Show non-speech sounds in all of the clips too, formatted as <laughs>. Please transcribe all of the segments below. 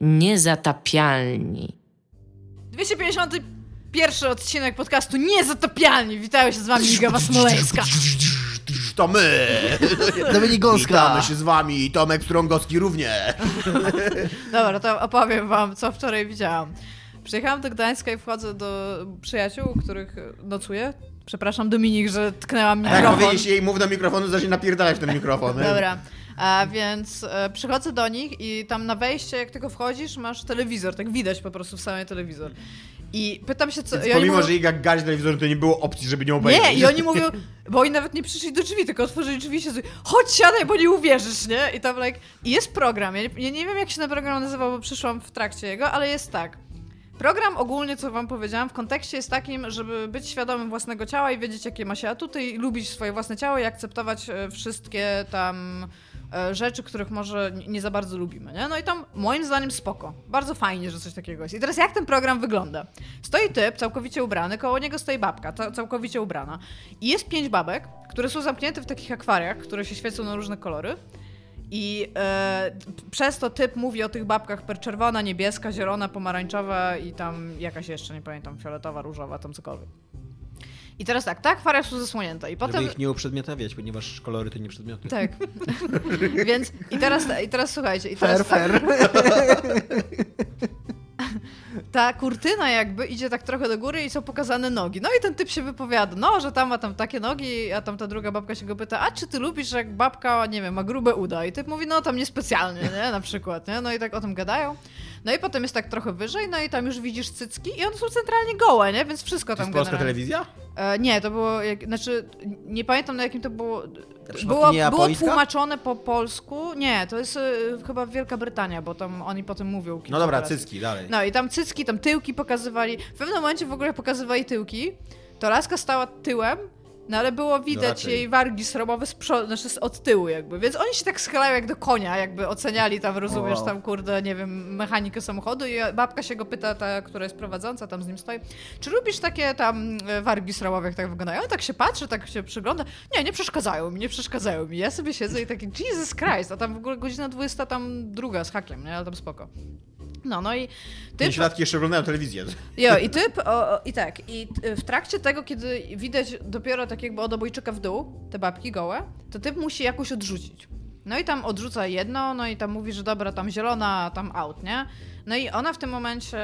Niezatapialni. 251 odcinek podcastu Niezatapialni. Witają się z wami Iga Smoleńska. To my! Dominik Gąska. Witamy się z wami, Tomek Strągowski również. Dobra, to opowiem wam, co wczoraj widziałam. Przyjechałam do Gdańska i wchodzę do przyjaciół, u których nocuję. Przepraszam, Dominik, że tknęłam Jak mikrofon. powiedzieć jej, mów do mikrofonu, zacznie napierdalać ten mikrofon. Dobra. A więc e, przychodzę do nich i tam na wejście, jak tylko wchodzisz, masz telewizor, tak widać po prostu w samej telewizor. I pytam się, co. Więc pomimo, mówią- że Iga gali telewizor, to nie było opcji, żeby nie obejrzeć. Nie, i oni mówią, bo oni nawet nie przyszli do drzwi, tylko otworzyli drzwi i się z- chodź siadaj, bo nie uwierzysz, nie? I tam like, i jest program, ja nie, ja nie wiem jak się ten program nazywa, bo przyszłam w trakcie jego, ale jest tak. Program ogólnie, co wam powiedziałam, w kontekście jest takim, żeby być świadomym własnego ciała i wiedzieć, jakie ma się atuty i lubić swoje własne ciało i akceptować e, wszystkie tam rzeczy, których może nie za bardzo lubimy, nie? No i tam moim zdaniem spoko. Bardzo fajnie, że coś takiego jest. I teraz jak ten program wygląda? Stoi typ, całkowicie ubrany, koło niego stoi babka, ca- całkowicie ubrana. I jest pięć babek, które są zamknięte w takich akwariach, które się świecą na różne kolory. I e, przez to typ mówi o tych babkach per czerwona, niebieska, zielona, pomarańczowa i tam jakaś jeszcze, nie pamiętam, fioletowa, różowa, tam cokolwiek. I teraz tak, te akwaria są zasłonięte i potem... Żeby ich nie uprzedmiotawiać, ponieważ kolory to nie przedmioty. Tak. <laughs> Więc i teraz, i teraz słuchajcie, i teraz Fair, tak, fair. <laughs> ta kurtyna jakby idzie tak trochę do góry i są pokazane nogi. No i ten typ się wypowiada, no, że tam ma tam takie nogi, a tam ta druga babka się go pyta, a czy ty lubisz, jak babka, nie wiem, ma grube uda? I typ mówi, no tam niespecjalnie, nie, na przykład, nie? No i tak o tym gadają. No i potem jest tak trochę wyżej, no i tam już widzisz cycki i one są centralnie gołe, nie? Więc wszystko To tam polska generalnie. telewizja? E, nie, to było, jak, znaczy, nie pamiętam na jakim to było. Było, było tłumaczone po polsku. Nie, to jest e, chyba Wielka Brytania, bo tam oni potem mówią. No dobra, razy. cycki, dalej. No i tam cycki, tam tyłki pokazywali. W pewnym momencie w ogóle pokazywali tyłki. To laska stała tyłem, no ale było widać raczej. jej wargi sromowe z przodu, znaczy od tyłu jakby. Więc oni się tak schylają jak do konia, jakby oceniali tam, rozumiesz, Wow. tam kurde, nie wiem, mechanikę samochodu i babka się go pyta, ta, która jest prowadząca, tam z nim stoi, czy lubisz takie tam e, wargi sromowe, jak tak wyglądają? On tak się patrzy, tak się przygląda. Nie, nie przeszkadzają mi, nie przeszkadzają mi. Ja sobie siedzę i taki, Jesus Christ, a tam w ogóle godzina 20, tam druga z hakiem, nie? Ale tam spoko. No, no i typ... Pięciolatki jeszcze oglądają telewizję. Jo, i typ, o, i tak, i w trakcie tego, kiedy widać dopiero tak jakby od obojczyka w dół, te babki gołe, to typ musi jakoś odrzucić. No i tam odrzuca jedno, no i tam mówi, że dobra, tam zielona, tam out, nie? No i ona w tym momencie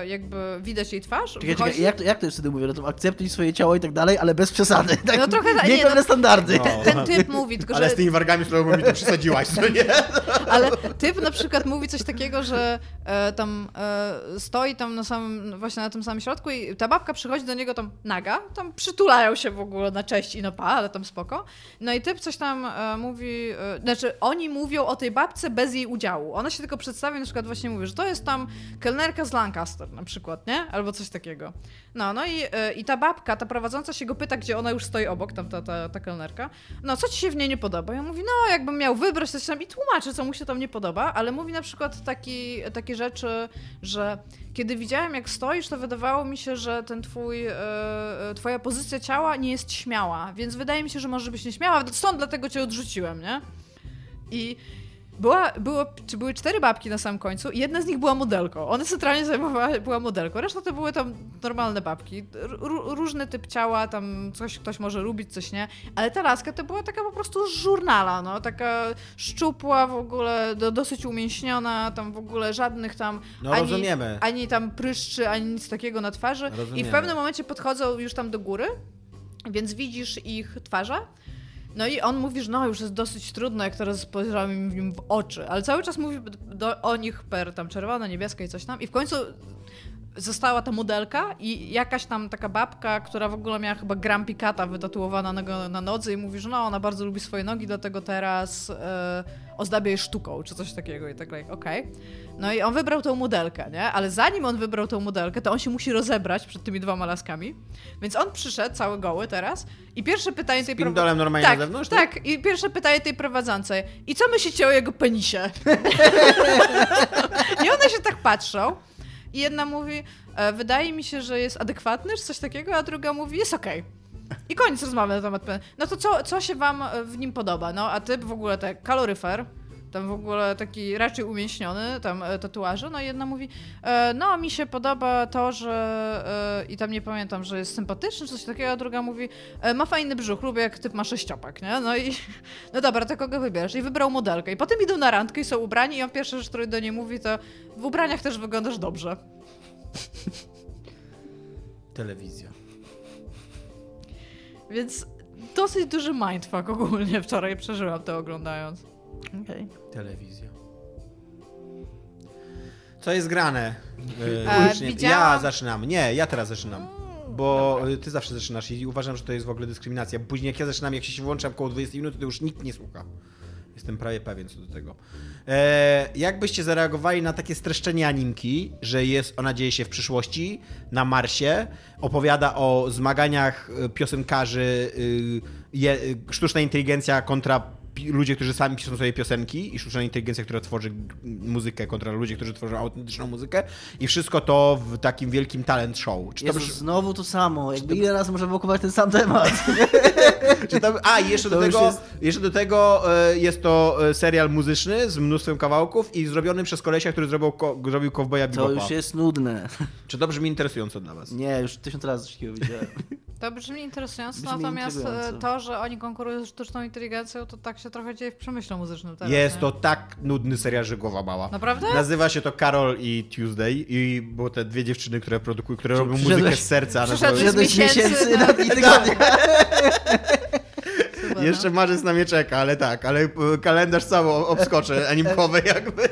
e, jakby widać jej twarz, Czekaj, wychodzi... czekaj, jak, to- jak to jest wtedy mówię? No to akceptuj swoje ciało i tak dalej, ale bez przesady. Tak? No trochę tak, Nie nie, pewne no- standardy. No. Ten typ mówi, tylko Ale że... z tymi wargami słowo mi to przesadziłaś, co nie? <laughs> Ale typ na przykład mówi coś takiego, że e, tam e, stoi tam na samym, właśnie na tym samym środku i ta babka przychodzi do niego tam naga, tam przytulają się w ogóle na cześć i na pa, ale tam spoko. No i typ coś tam e, mówi, e, znaczy oni mówią o tej babce bez jej udziału. Ona się tylko przedstawia, na przykład właśnie mówi, że to jest tam kelnerka z Lancaster na przykład, nie? Albo coś takiego. No, no i, e, i ta babka, ta prowadząca się go pyta, gdzie ona już stoi obok, tam ta, ta, ta kelnerka. No, co ci się w niej nie podoba? Ja mówi, no, jakbym miał wybrać coś tam i tłumaczy, co mu się tam nie podoba, ale mówi na przykład taki, takie rzeczy, że kiedy widziałem, jak stoisz, to wydawało mi się, że ten twój, e, e, twoja pozycja ciała nie jest śmiała, więc wydaje mi się, że może być nieśmiała, stąd dlatego cię odrzuciłem, nie? I była, było, czy były cztery babki na samym końcu i jedna z nich była modelką. Ona centralnie zajmowała, była modelką. Reszta to były tam normalne babki. R- różny typ ciała, tam coś ktoś może lubić, coś nie. Ale ta laska to była taka po prostu z żurnala, no. Taka szczupła w ogóle, do, dosyć umięśniona, tam w ogóle żadnych tam... No rozumiemy. Ani tam pryszczy, ani nic takiego na twarzy. I w Rozumiemy. pewnym momencie podchodzą już tam do góry, więc widzisz ich twarze. No i on mówi, że no już jest dosyć trudno, jak teraz spojrzałem im w oczy, ale cały czas mówi do, o nich per tam czerwona, niebieska i coś tam i w końcu została ta modelka i jakaś tam taka babka, która w ogóle miała chyba gram pikata wytatuowana na, na nodze i mówi, że no ona bardzo lubi swoje nogi, dlatego teraz e, ozdabia je sztuką, czy coś takiego i tak like, okej. No i on wybrał tą modelkę, nie? Ale zanim on wybrał tą modelkę, to on się musi rozebrać przed tymi dwoma laskami, więc on przyszedł cały goły teraz i pierwsze pytanie tej Pindolem normalnie tak, na zewnątrz? Tak, i pierwsze pytanie tej prowadzącej. I co myślicie o jego penisie? <laughs> I one się tak patrzą. I jedna mówi, e, wydaje mi się, że jest adekwatny, czy coś takiego, a druga mówi, jest okej. I koniec rozmowy na temat. No to co, co się wam e, w nim podoba? No, a typ w ogóle tak, kaloryfer, tam w ogóle taki raczej umięśniony, tam e, tatuaże, no i jedna mówi, e, no mi się podoba to, że e, i tam nie pamiętam, że jest sympatyczny, czy coś takiego, a druga mówi, ma fajny brzuch, lubię jak typ ma sześciopak, nie? No i <laughs> no dobra, to kogo wybierasz? I wybrał modelkę. I potem idą na randkę i są ubrani i on pierwsza rzecz, której do niej mówi, to w ubraniach też wyglądasz dobrze. Telewizja. Więc dosyć duży mindfuck ogólnie wczoraj przeżyłam to oglądając. Okej. Telewizja. Co jest grane? <laughs> E, nie- Ja zaczynam. Nie, ja teraz zaczynam. Bo y, ty zawsze zaczynasz i uważam, że to jest w ogóle dyskryminacja. Później jak ja zaczynam, jak się włączam koło 20 minut, to już nikt nie słucha. Jestem prawie pewien co do tego. E, jak byście zareagowali na takie streszczenie animki, że jest, ona dzieje się w przyszłości, na Marsie, opowiada o zmaganiach y, piosenkarzy, y, je, y, sztuczna inteligencja kontra ludzie, którzy sami piszą sobie piosenki i sztuczna inteligencja, która tworzy muzykę kontra ludzie, którzy tworzą autentyczną muzykę i wszystko to w takim wielkim talent show. Czy to, Jezu, brzmi- znowu to samo. Jakby ile razy możemy wokół ten sam temat? <laughs> Czy tam, a, i jeszcze do, To tego, jest- jeszcze do tego e, jest to e, serial muzyczny z mnóstwem kawałków i zrobiony przez kolesia, który zrobił, ko, zrobił Cowboya To Bebopa. już jest nudne. Czy to brzmi interesująco dla was? Nie, już tysiąc razy coś takiego widziałem. To brzmi interesująco, Brzmi natomiast e, to, że oni konkurują z sztuczną inteligencją, to tak się trochę dzieje w przemyśle muzycznym teraz. Jest nie? to tak nudny serial, że głowa mała. Naprawdę? Nazywa się to Carol i Tuesday i było te dwie dziewczyny, które produkują, które robią muzykę z serca. przyszedłeś z miesięcy miesięcy na- na <laughs> dni no. Jeszcze marzec na mnie czeka, ale tak, ale e, kalendarz cały obskoczę, <laughs> animkowy jakby.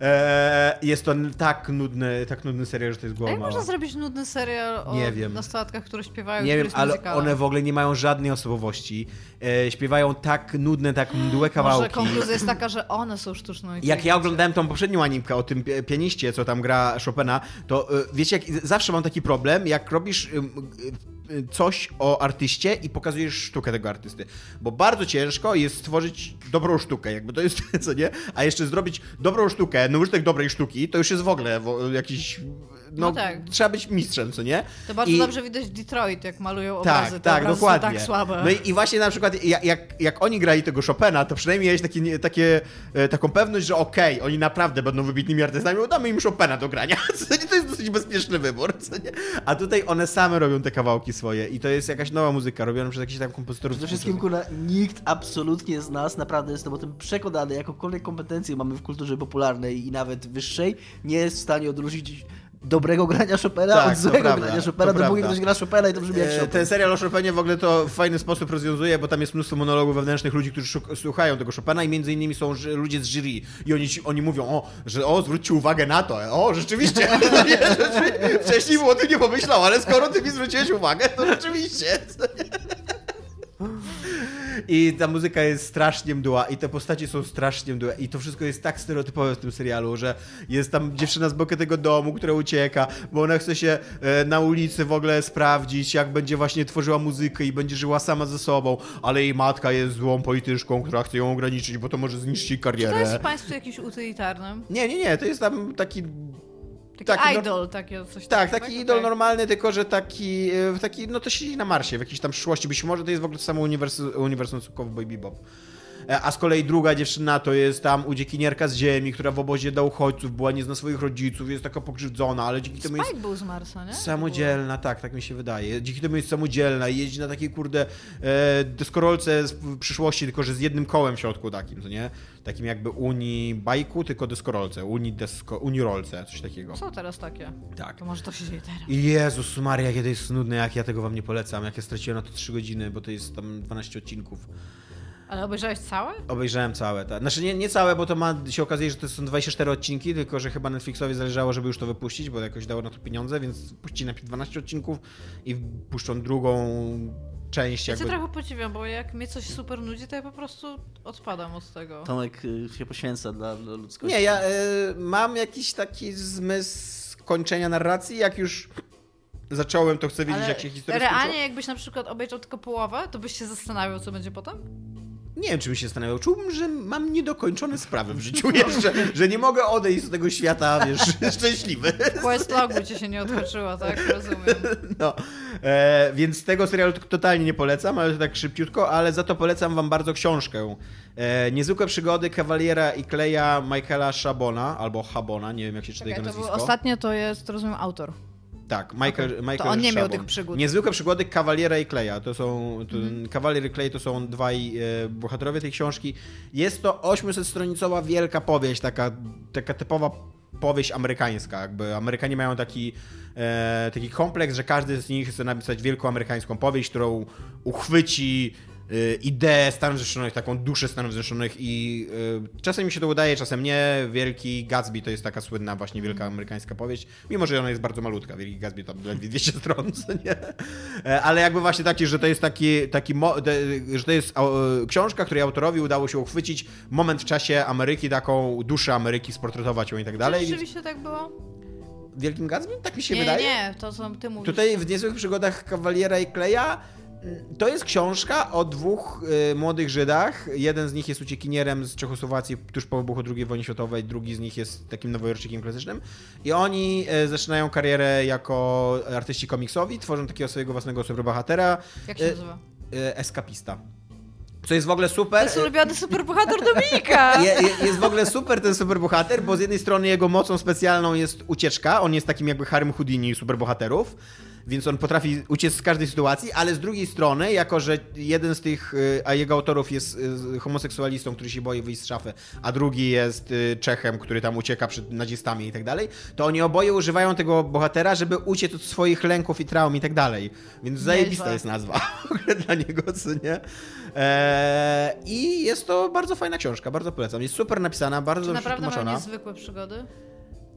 E, jest to tak nudny, tak nudny serial, że to jest głowa jak można zrobić nudny serial o Nie wiem. nastolatkach, które śpiewają Nie wiem, ale one w ogóle nie mają żadnej osobowości. E, śpiewają tak nudne, tak mdłe <gasps> kawałki. Może konkluzja jest taka, że one są sztuczną Jak ja oglądałem tą poprzednią animkę o tym pi- pianiście, co tam gra Chopina, to y, wiecie, jak, zawsze mam taki problem, jak robisz coś o artyście i pokazujesz sztukę tego artysty. Bo bardzo ciężko jest stworzyć dobrą sztukę, jakby to jest, <laughs> co nie? A jeszcze zrobić dobrą sztukę, no użytek dobrej sztuki, to już jest w ogóle jakiś... No, No tak. trzeba być mistrzem, co nie? To bardzo I- dobrze widać Detroit, jak malują tak, obrazy. Tak, obrazy dokładnie. Są tak słabe. No i, i właśnie na przykład jak, jak, jak oni grali tego Chopina, to przynajmniej miałeś takie, takie, taką pewność, że okej, oni naprawdę będą wybitnymi artystami, bo damy im Chopina do grania. <laughs> Co nie, to jest dosyć bezpieczny wybór. Co nie? A tutaj one same robią te kawałki swoje i to jest jakaś nowa muzyka, robiona przez jakichś tam kompozytorów. Przede wszystkim, kurwa, nikt absolutnie z nas, naprawdę jestem o tym przekonany, jakąkolwiek kompetencję mamy w kulturze popularnej i nawet wyższej, nie jest w stanie odróżnić dobrego grania Chopina Tak, od złego prawda, grania Chopina, dopóki ktoś gra Chopina i to brzmi jak E, Chopin. Ten serial o Chopinie w ogóle to w fajny sposób rozwiązuje, bo tam jest mnóstwo monologów wewnętrznych ludzi, którzy słuchają tego Chopina i między innymi są ludzie z jury i oni, oni mówią, o, że o, zwróćcie uwagę na to, o, rzeczywiście, <laughs> <laughs> nie, rzeczywiście. wcześniej było o tym nie pomyślał, ale skoro ty mi zwróciłeś uwagę, to rzeczywiście. <laughs> I ta muzyka jest strasznie mdła i te postacie są strasznie mdłe i to wszystko jest tak stereotypowe w tym serialu, że jest tam dziewczyna z boku tego domu, która ucieka, bo ona chce się e, na ulicy w ogóle sprawdzić, jak będzie właśnie tworzyła muzykę i będzie żyła sama ze sobą, ale jej matka jest złą polityczką, która chce ją ograniczyć, bo to może zniszczyć jej Czy to jest karierę. w państwie jakimś utylitarnym? Nie, nie, nie, to jest tam taki Taki Taki no- idol, taki coś tak, taki tak? idol Okej. normalny, tylko że taki, e, taki, no to siedzi na Marsie, w jakiejś tam przyszłości. Być może to jest w ogóle to samo uniwersum, uniwersum co Cowboy Bebop. E, A z kolei druga dziewczyna to jest tam uciekinierka z ziemi, która w obozie dla uchodźców była, nie zna swoich rodziców, jest taka pokrzywdzona, ale dzięki temu jest był z Marsa, nie? samodzielna, tak, tak mi się wydaje. Dzięki temu jest samodzielna i jeździ na takiej, kurde, e, deskorolce z przyszłości, tylko że z jednym kołem w środku takim, to nie? Takim jakby uni bajku, tylko deskorolce, uni, desko, unirolce, coś takiego. Są teraz takie. Tak. To może to się dzieje teraz. Jezus Maria, jakie to jest nudne, jak ja tego wam nie polecam, jak ja straciłem na to 3 godziny, bo to jest tam 12 odcinków. Ale obejrzałeś całe? Obejrzałem całe, tak. Znaczy nie, nie całe, bo to ma się okazuje, że to są 24 odcinki, tylko że chyba Netflixowi zależało, żeby już to wypuścić, bo jakoś dało na to pieniądze, więc puścili najpierw 12 odcinków i puszczą drugą część Ja jakby... cię trochę podziwiam, bo jak mnie coś super nudzi, to ja po prostu odpadam od tego. Tomek y, się poświęca dla, dla ludzkości. Nie, ja y, mam jakiś taki zmysł kończenia narracji, jak już zacząłem, to chcę wiedzieć, Ale jak się historia realnie skończyła. jakbyś na przykład obejrzał tylko połowę, to byś się zastanawiał, co będzie potem? Nie wiem, czy bym się zastanawiał. Czułbym, że mam niedokończone sprawy w życiu jeszcze, że nie mogę odejść z tego świata, wiesz, <laughs> szczęśliwy. Quest logu ci się nie odkoczyło, tak? Rozumiem. <laughs> No, e, więc tego serialu totalnie nie polecam, ale tak szybciutko, ale za to polecam wam bardzo książkę. E, Niezwykłe przygody Kawaliera i Kleja Michaela Szabona, albo Habona, nie wiem jak się czyta Czekaj, jego to był, nazwisko. ostatnio to jest, rozumiem, autor. Tak, Michael, Okej. Michael To on nie miał Szabon. tych przygód. Niezwykłe przygody Kawaliera i Kleja. To są. To, Mhm. Kawalier i Klej to są dwaj e, bohaterowie tej książki. Jest to 800-stronicowa wielka powieść, taka, taka typowa powieść amerykańska. Jakby Amerykanie mają taki, e, taki kompleks, że każdy z nich chce napisać wielką amerykańską powieść, którą uchwyci ideę Stanów Zjednoczonych, taką duszę Stanów Zjednoczonych i e, czasem mi się to udaje, czasem nie. Wielki Gatsby to jest taka słynna właśnie wielka amerykańska powieść, mimo że ona jest bardzo malutka. Wielki Gatsby to ledwie 200 stron, nie? E, Ale jakby właśnie taki, że to jest taki, taki że to jest e, książka, której autorowi udało się uchwycić moment w czasie Ameryki, taką duszę Ameryki, sportretować ją i tak Czy dalej. rzeczywiście tak było? Wielkim Gatsby? Tak mi się nie, wydaje. nie, to co ty mówisz. Tutaj w niezłych przygodach Kawaliera i Kleja to jest książka o dwóch y, młodych Żydach. Jeden z nich jest uciekinierem z Czechosłowacji tuż po wybuchu II wojny światowej, drugi z nich jest takim nowojorczykiem klasycznym. I oni y, zaczynają karierę jako artyści komiksowi, tworzą takiego swojego własnego superbohatera, Jak się e, nazywa? y, eskapista. Co jest w ogóle To super. jest ulubiony superbohater Dominika! <laughs> Je, je, jest w ogóle super ten superbohater, bo z jednej strony jego mocą specjalną jest ucieczka, on jest takim jakby Harem Houdini superbohaterów, więc on potrafi uciec z każdej sytuacji, ale z drugiej strony, jako że jeden z tych, y, a jego autorów jest y, homoseksualistą, który się boi wyjść z szafy, a drugi jest y, Czechem, który tam ucieka przed nazistami i tak dalej, to oni oboje używają tego bohatera, żeby uciec od swoich lęków i traum i tak dalej. Więc zajebista jest nazwa <laughs> dla niego, co nie? Eee, I jest to bardzo fajna książka, bardzo polecam. Jest super napisana, bardzo Czy naprawdę mają przetłumaczona. niezwykłe przygody?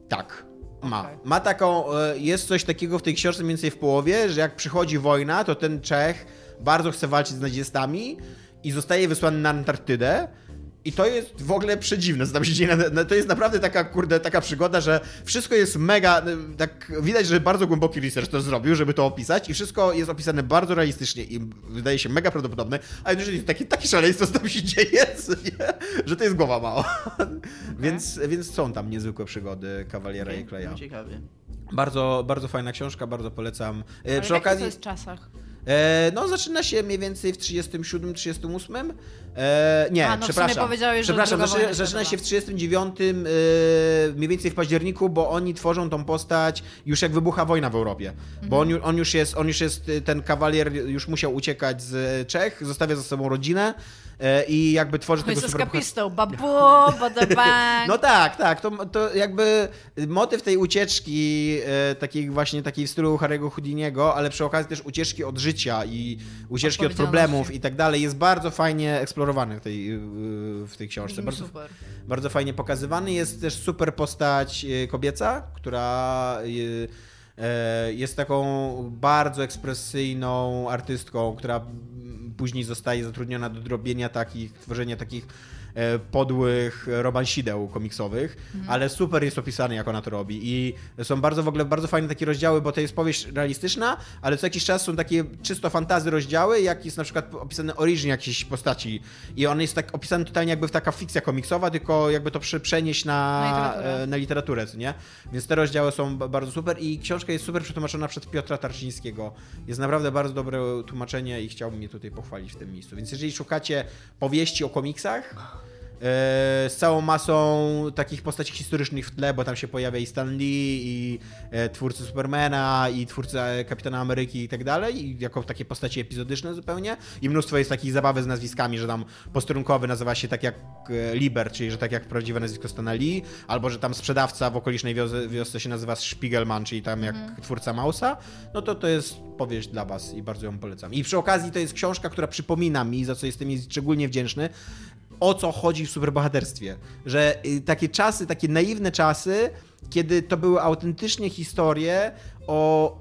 Tak. Ma. Ma taką, e, jest coś takiego w tej książce mniej więcej w połowie, że jak przychodzi wojna, to ten Czech bardzo chce walczyć z nazistami i zostaje wysłany na Antarktydę. I to jest w ogóle przedziwne, co tam się dzieje. To jest naprawdę taka, kurde, taka przygoda, że wszystko jest mega, e, tak widać, że bardzo głęboki research to zrobił, żeby to opisać i wszystko jest opisane bardzo realistycznie i wydaje się mega prawdopodobne, a jednocześnie jest takie, takie szaleństwo, co tam się dzieje, <laughs> że to jest głowa mała. Więc, więc są tam niezwykłe przygody Kawaliera i Kleja. No, ciekawie. Bardzo, bardzo fajna książka, bardzo polecam. E, Ale przy w okazji, to jest czasach? E, no zaczyna się mniej więcej w 37, 38. E, nie, A, no przepraszam. powiedziałeś, przepraszam, zaczyna, zaczyna się w 39, e, mniej więcej w październiku, bo oni tworzą tą postać już jak wybucha wojna w Europie. Bo on, Mhm. on już jest, on już jest, ten kawalier już musiał uciekać z Czech, zostawia za sobą rodzinę i jakby tworzy tego super eskapistą. Babu, badabang. <laughs> no tak, tak. To, to jakby motyw tej ucieczki, e, takiej właśnie takiej w stylu Harry'ego Houdiniego, ale przy okazji też ucieczki od życia i ucieczki od problemów i tak dalej, jest bardzo fajnie eksplorowany w tej, e, w tej książce. Brzmi Bardzo, super. bardzo fajnie pokazywany. Jest też super postać e, kobieca, która e, e, jest taką bardzo ekspresyjną artystką, która mm, później zostaje zatrudniona do drobienia takich, tworzenia takich podłych romansideł komiksowych, ale super jest opisany, jak ona to robi. I są bardzo w ogóle bardzo fajne takie rozdziały, bo to jest powieść realistyczna, ale co jakiś czas są takie czysto fantazy rozdziały, jak jest na przykład opisany origin jakiejś postaci. I on jest tak opisany totalnie jakby taka fikcja komiksowa, tylko jakby to prze- przenieść na, Na literaturę. e, na literaturę, co nie? Więc te rozdziały są ba- bardzo super i książka jest super przetłumaczona przez Piotra Tarczyńskiego. Jest naprawdę bardzo dobre tłumaczenie i chciałbym je tutaj pochwalić w tym miejscu. Więc jeżeli szukacie powieści o komiksach, e, z całą masą takich postaci historycznych w tle, bo tam się pojawia i Stan Lee, i e, twórcy Supermana, i twórca Kapitana Ameryki i tak dalej, i jako takie postaci epizodyczne zupełnie. I mnóstwo jest takich zabawy z nazwiskami, że tam posterunkowy nazywa się tak jak e, Liber, czyli że tak jak prawdziwe nazwisko Stana Lee, albo że tam sprzedawca w okolicznej wiosce, wiosce się nazywa Spiegelman, czyli tam jak twórca Mausa, no to to jest powieść dla was i bardzo ją polecam. I przy okazji to jest książka, która przypomina mi, za co jestem jej szczególnie wdzięczny, o co chodzi w superbohaterstwie. Że y, takie czasy, takie naiwne czasy, kiedy to były autentycznie historie o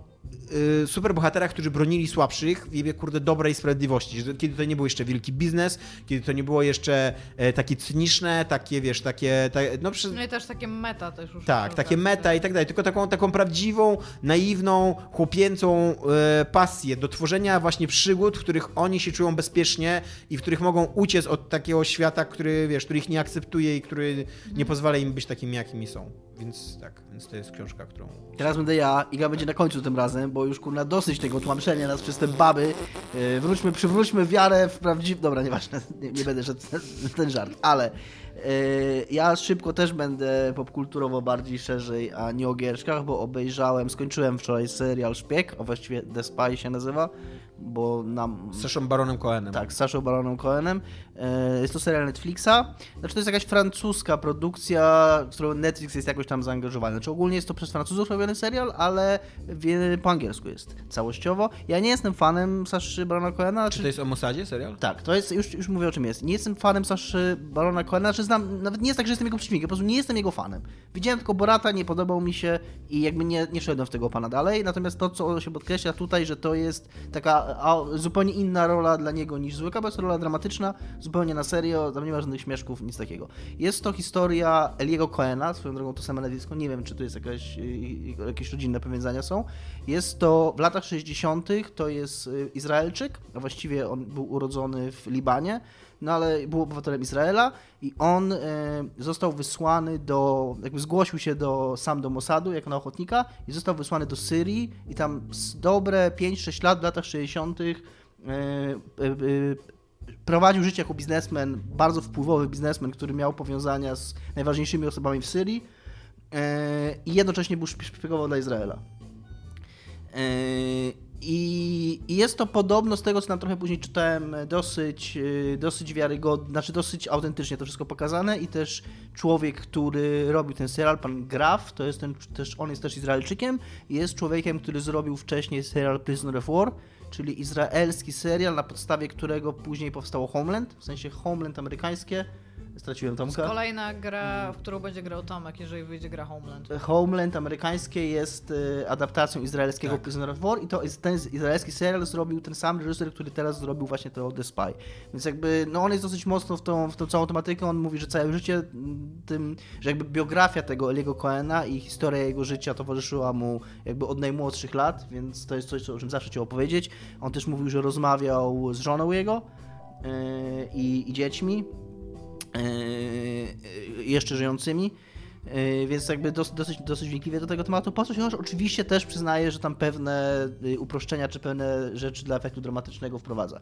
y, superbohaterach, którzy bronili słabszych w imię, kurde, dobrej sprawiedliwości. Kiedy to nie był jeszcze wielki biznes, kiedy to nie było jeszcze e, takie cyniczne, takie, wiesz, takie... Ta, no, przy, No i też takie meta też już. tak, takie meta i tak dalej, tylko taką, taką prawdziwą, naiwną, chłopięcą e, pasję do tworzenia właśnie przygód, w których oni się czują bezpiecznie i w których mogą uciec od takiego świata, który, wiesz, który ich nie akceptuje i który nie pozwala im być takimi, jakimi są. Więc tak, więc to jest książka, którą... Teraz będę ja, Iga będzie na końcu tym razem, bo już kurna dosyć tego tłamszenia nas przez te baby. Yy, wróćmy, przywróćmy wiarę w prawdziwy... Dobra, nieważne, nie, nie będę szedł ten, ten żart, ale yy, ja szybko też będę popkulturowo bardziej szerzej, a nie o gierczkach, bo obejrzałem, skończyłem wczoraj serial Szpieg, a właściwie The Spy się nazywa, bo nam... Z Saszą Baronem Cohenem. Tak, z Saszą Baronem Cohenem. E, Jest to serial Netflixa. Znaczy to jest jakaś francuska produkcja, w którą Netflix jest jakoś tam zaangażowany. Znaczy ogólnie jest to przez Francuzów robiony serial, ale po angielsku jest całościowo. Ja nie jestem fanem Saszy Barona Cohena. Czy to jest o Mossadzie serial? Tak, to jest, już, już mówię o czym jest. Nie jestem fanem Saszy Barona Cohena, znaczy znam, nawet nie jest tak, że jestem jego przeciwnikiem, po prostu nie jestem jego fanem. Widziałem tylko Borata, nie podobał mi się i jakby nie, nie szedłem w tego pana dalej, natomiast to, co się podkreśla tutaj, że to jest taka zupełnie inna rola dla niego niż zwykła, bo jest rola dramatyczna, zupełnie na serio, tam nie ma żadnych śmieszków, nic takiego. Jest to historia Eliego Cohena, swoją drogą to samo nazwisko, nie wiem, czy to jest jakaś, y, y, jakieś rodzinne powiązania są. Jest to w latach 60., to jest y, Izraelczyk, a właściwie on był urodzony w Libanie, no ale był obywatelem Izraela i on e, został wysłany do, jakby zgłosił się do, sam do Mossadu jako na ochotnika i został wysłany do Syrii i tam dobre 5-6 lat w latach 60. E, e, e, prowadził życie jako biznesmen, bardzo wpływowy biznesmen, który miał powiązania z najważniejszymi osobami w Syrii e, i jednocześnie był szp- szpiegował dla Izraela. I, I jest to podobno z tego, co tam trochę później czytałem, dosyć, e, dosyć wiarygodne, znaczy dosyć autentycznie to wszystko pokazane i też człowiek, który robił ten serial, pan Graf, to jest ten, też, on jest też Izraelczykiem jest człowiekiem, który zrobił wcześniej serial Prisoner of War, czyli izraelski serial, na podstawie którego później powstało Homeland, w sensie Homeland amerykańskie. Straciłem Tomka. Kolejna gra, w którą będzie grał Tomek, jeżeli wyjdzie gra Homeland. Homeland amerykańskie jest e, adaptacją izraelskiego Tak. Prisoner of War i to jest ten izraelski serial zrobił ten sam reżyser, który teraz zrobił właśnie to The Spy. Więc jakby, no on jest dosyć mocno w tą, w tą całą tematykę, on mówi, że całe życie tym, że jakby biografia tego Eliego Cohena i historia jego życia towarzyszyła mu jakby od najmłodszych lat, więc to jest coś, o czym zawsze chciał opowiedzieć. On też mówił, że rozmawiał z żoną jego e, i, i dziećmi, jeszcze żyjącymi. Yy, Więc jakby dosyć, dosyć, wnikliwie do tego tematu. Po coś chociaż oczywiście też przyznaję, że tam pewne y, uproszczenia czy pewne rzeczy dla efektu dramatycznego wprowadza.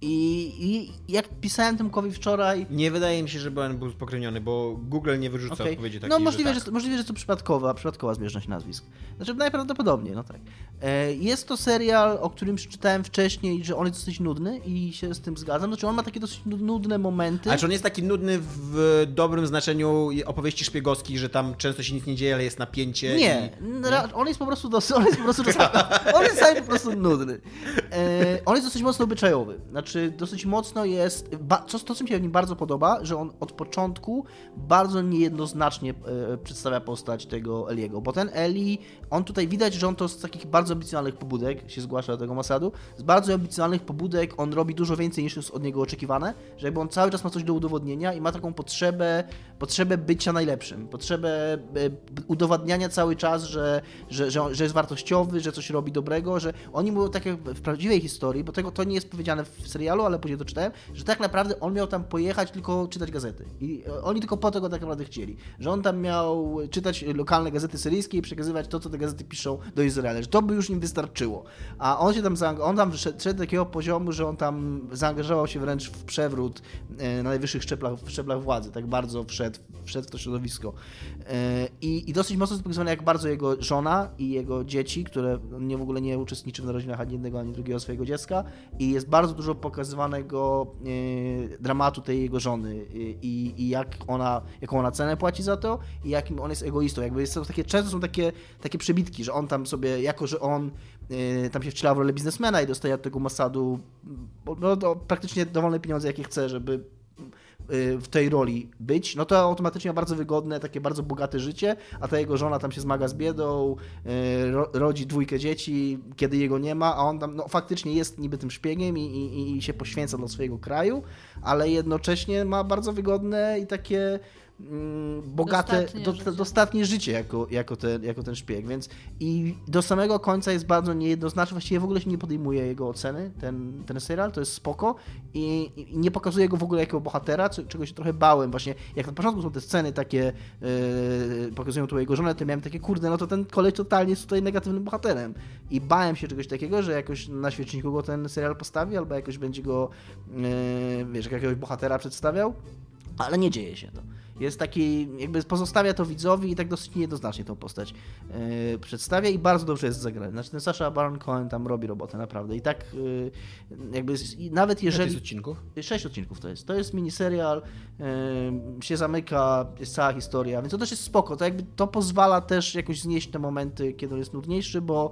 I, i jak pisałem Tymkowi wczoraj, Nie wydaje mi się, żeby on był spokrewniony, bo Google nie wyrzuca Okej. odpowiedzi takiej, No możliwe, że że, tak. możliwe, że to przypadkowa, przypadkowa zbieżność nazwisk. Znaczy najprawdopodobniej, no tak. E, Jest to serial, o którym przeczytałem wcześniej, że on jest dosyć nudny i się z tym zgadzam. Znaczy on ma takie dosyć nud- nudne momenty. Ale czy on jest taki nudny w dobrym znaczeniu opowieści szpiegowskich, że tam często się nic nie dzieje, ale jest napięcie? Nie, I... <laughs> on jest po prostu dosyć, on jest po prostu czasami, on jest po prostu nudny. E, on jest dosyć mocno obyczajowy, znaczy dosyć mocno jest, co, to co mi się w nim bardzo podoba, że on od początku bardzo niejednoznacznie e, przedstawia postać tego Eliego, bo ten Eli, on tutaj widać, że on to z takich bardzo ambicjonalnych pobudek się zgłasza do tego Masadu, z bardzo ambicjonalnych pobudek on robi dużo więcej niż jest od niego oczekiwane, że jakby on cały czas ma coś do udowodnienia i ma taką potrzebę, potrzebę bycia najlepszym, potrzebę e, udowadniania cały czas, że, że, że, że jest wartościowy, że coś robi dobrego, że oni mówią tak jak w prawdziwej historii, bo tego to nie jest powiedziane w serialu, ale później to czytałem, że tak naprawdę on miał tam pojechać tylko czytać gazety. I e, oni tylko po tego tak naprawdę chcieli. Że on tam miał czytać lokalne gazety syryjskie i przekazywać to, co te gazety piszą do Izraela, że to by już im wystarczyło. A on się tam, on tam szedł, szedł do takiego poziomu, że on tam zaangażował się wręcz w przewrót e, na najwyższych szczeblach, szczeblach władzy, tak bardzo wszedł, wszedł w to środowisko. E, I, I dosyć mocno jest pokazywane, jak bardzo jego żona i jego dzieci, które nie w ogóle nie uczestniczy w narodzinach ani jednego, ani drugiego swojego dziecka i jest bardzo dużo pokazywanego e, dramatu tej jego żony i, i jak ona, jaką ona cenę płaci za to i jakim on jest egoistą. Jakby są takie, często są takie, takie przebitki, że on tam sobie, jako że on e, tam się wciela w rolę biznesmena i dostaje od tego Mossadu no, to praktycznie dowolne pieniądze, jakie chce, żeby y, w tej roli być, no to automatycznie ma bardzo wygodne, takie bardzo bogate życie, a ta jego żona tam się zmaga z biedą, y, ro, rodzi dwójkę dzieci, kiedy jego nie ma, a on tam no, faktycznie jest niby tym szpiegiem i, i, i się poświęca dla swojego kraju, ale jednocześnie ma bardzo wygodne i takie mm, bogate, Dostatnie do, życie. dostatnie życie jako, jako, ten, jako ten szpieg, więc i do samego końca jest bardzo niejednoznaczny, właściwie w ogóle się nie podejmuje jego oceny, ten, ten serial, to jest spoko i, i nie pokazuje go w ogóle jako bohatera, czego się trochę bałem właśnie, jak na początku są te sceny takie, yy, pokazują tu jego żonę, to miałem takie, kurde, no to ten koleś totalnie jest tutaj negatywnym bohaterem i bałem się czegoś takiego, że jakoś na świeczniku go ten serial postawi, albo jakoś będzie go, yy, wiesz, jak jakiegoś bohatera przedstawiał, ale nie dzieje się to. Jest taki, jakby pozostawia to widzowi i tak dosyć niejednoznacznie tą postać yy, przedstawia i bardzo dobrze jest zagrany. Znaczy ten Sasha Baron Cohen tam robi robotę, naprawdę. I tak yy, jakby, i nawet Jeżeli... jest odcinków? Sześć odcinków to jest. To jest miniserial, yy, się zamyka, jest cała historia, więc to też jest spoko. To jakby to pozwala też jakoś znieść te momenty, kiedy on jest nudniejszy, bo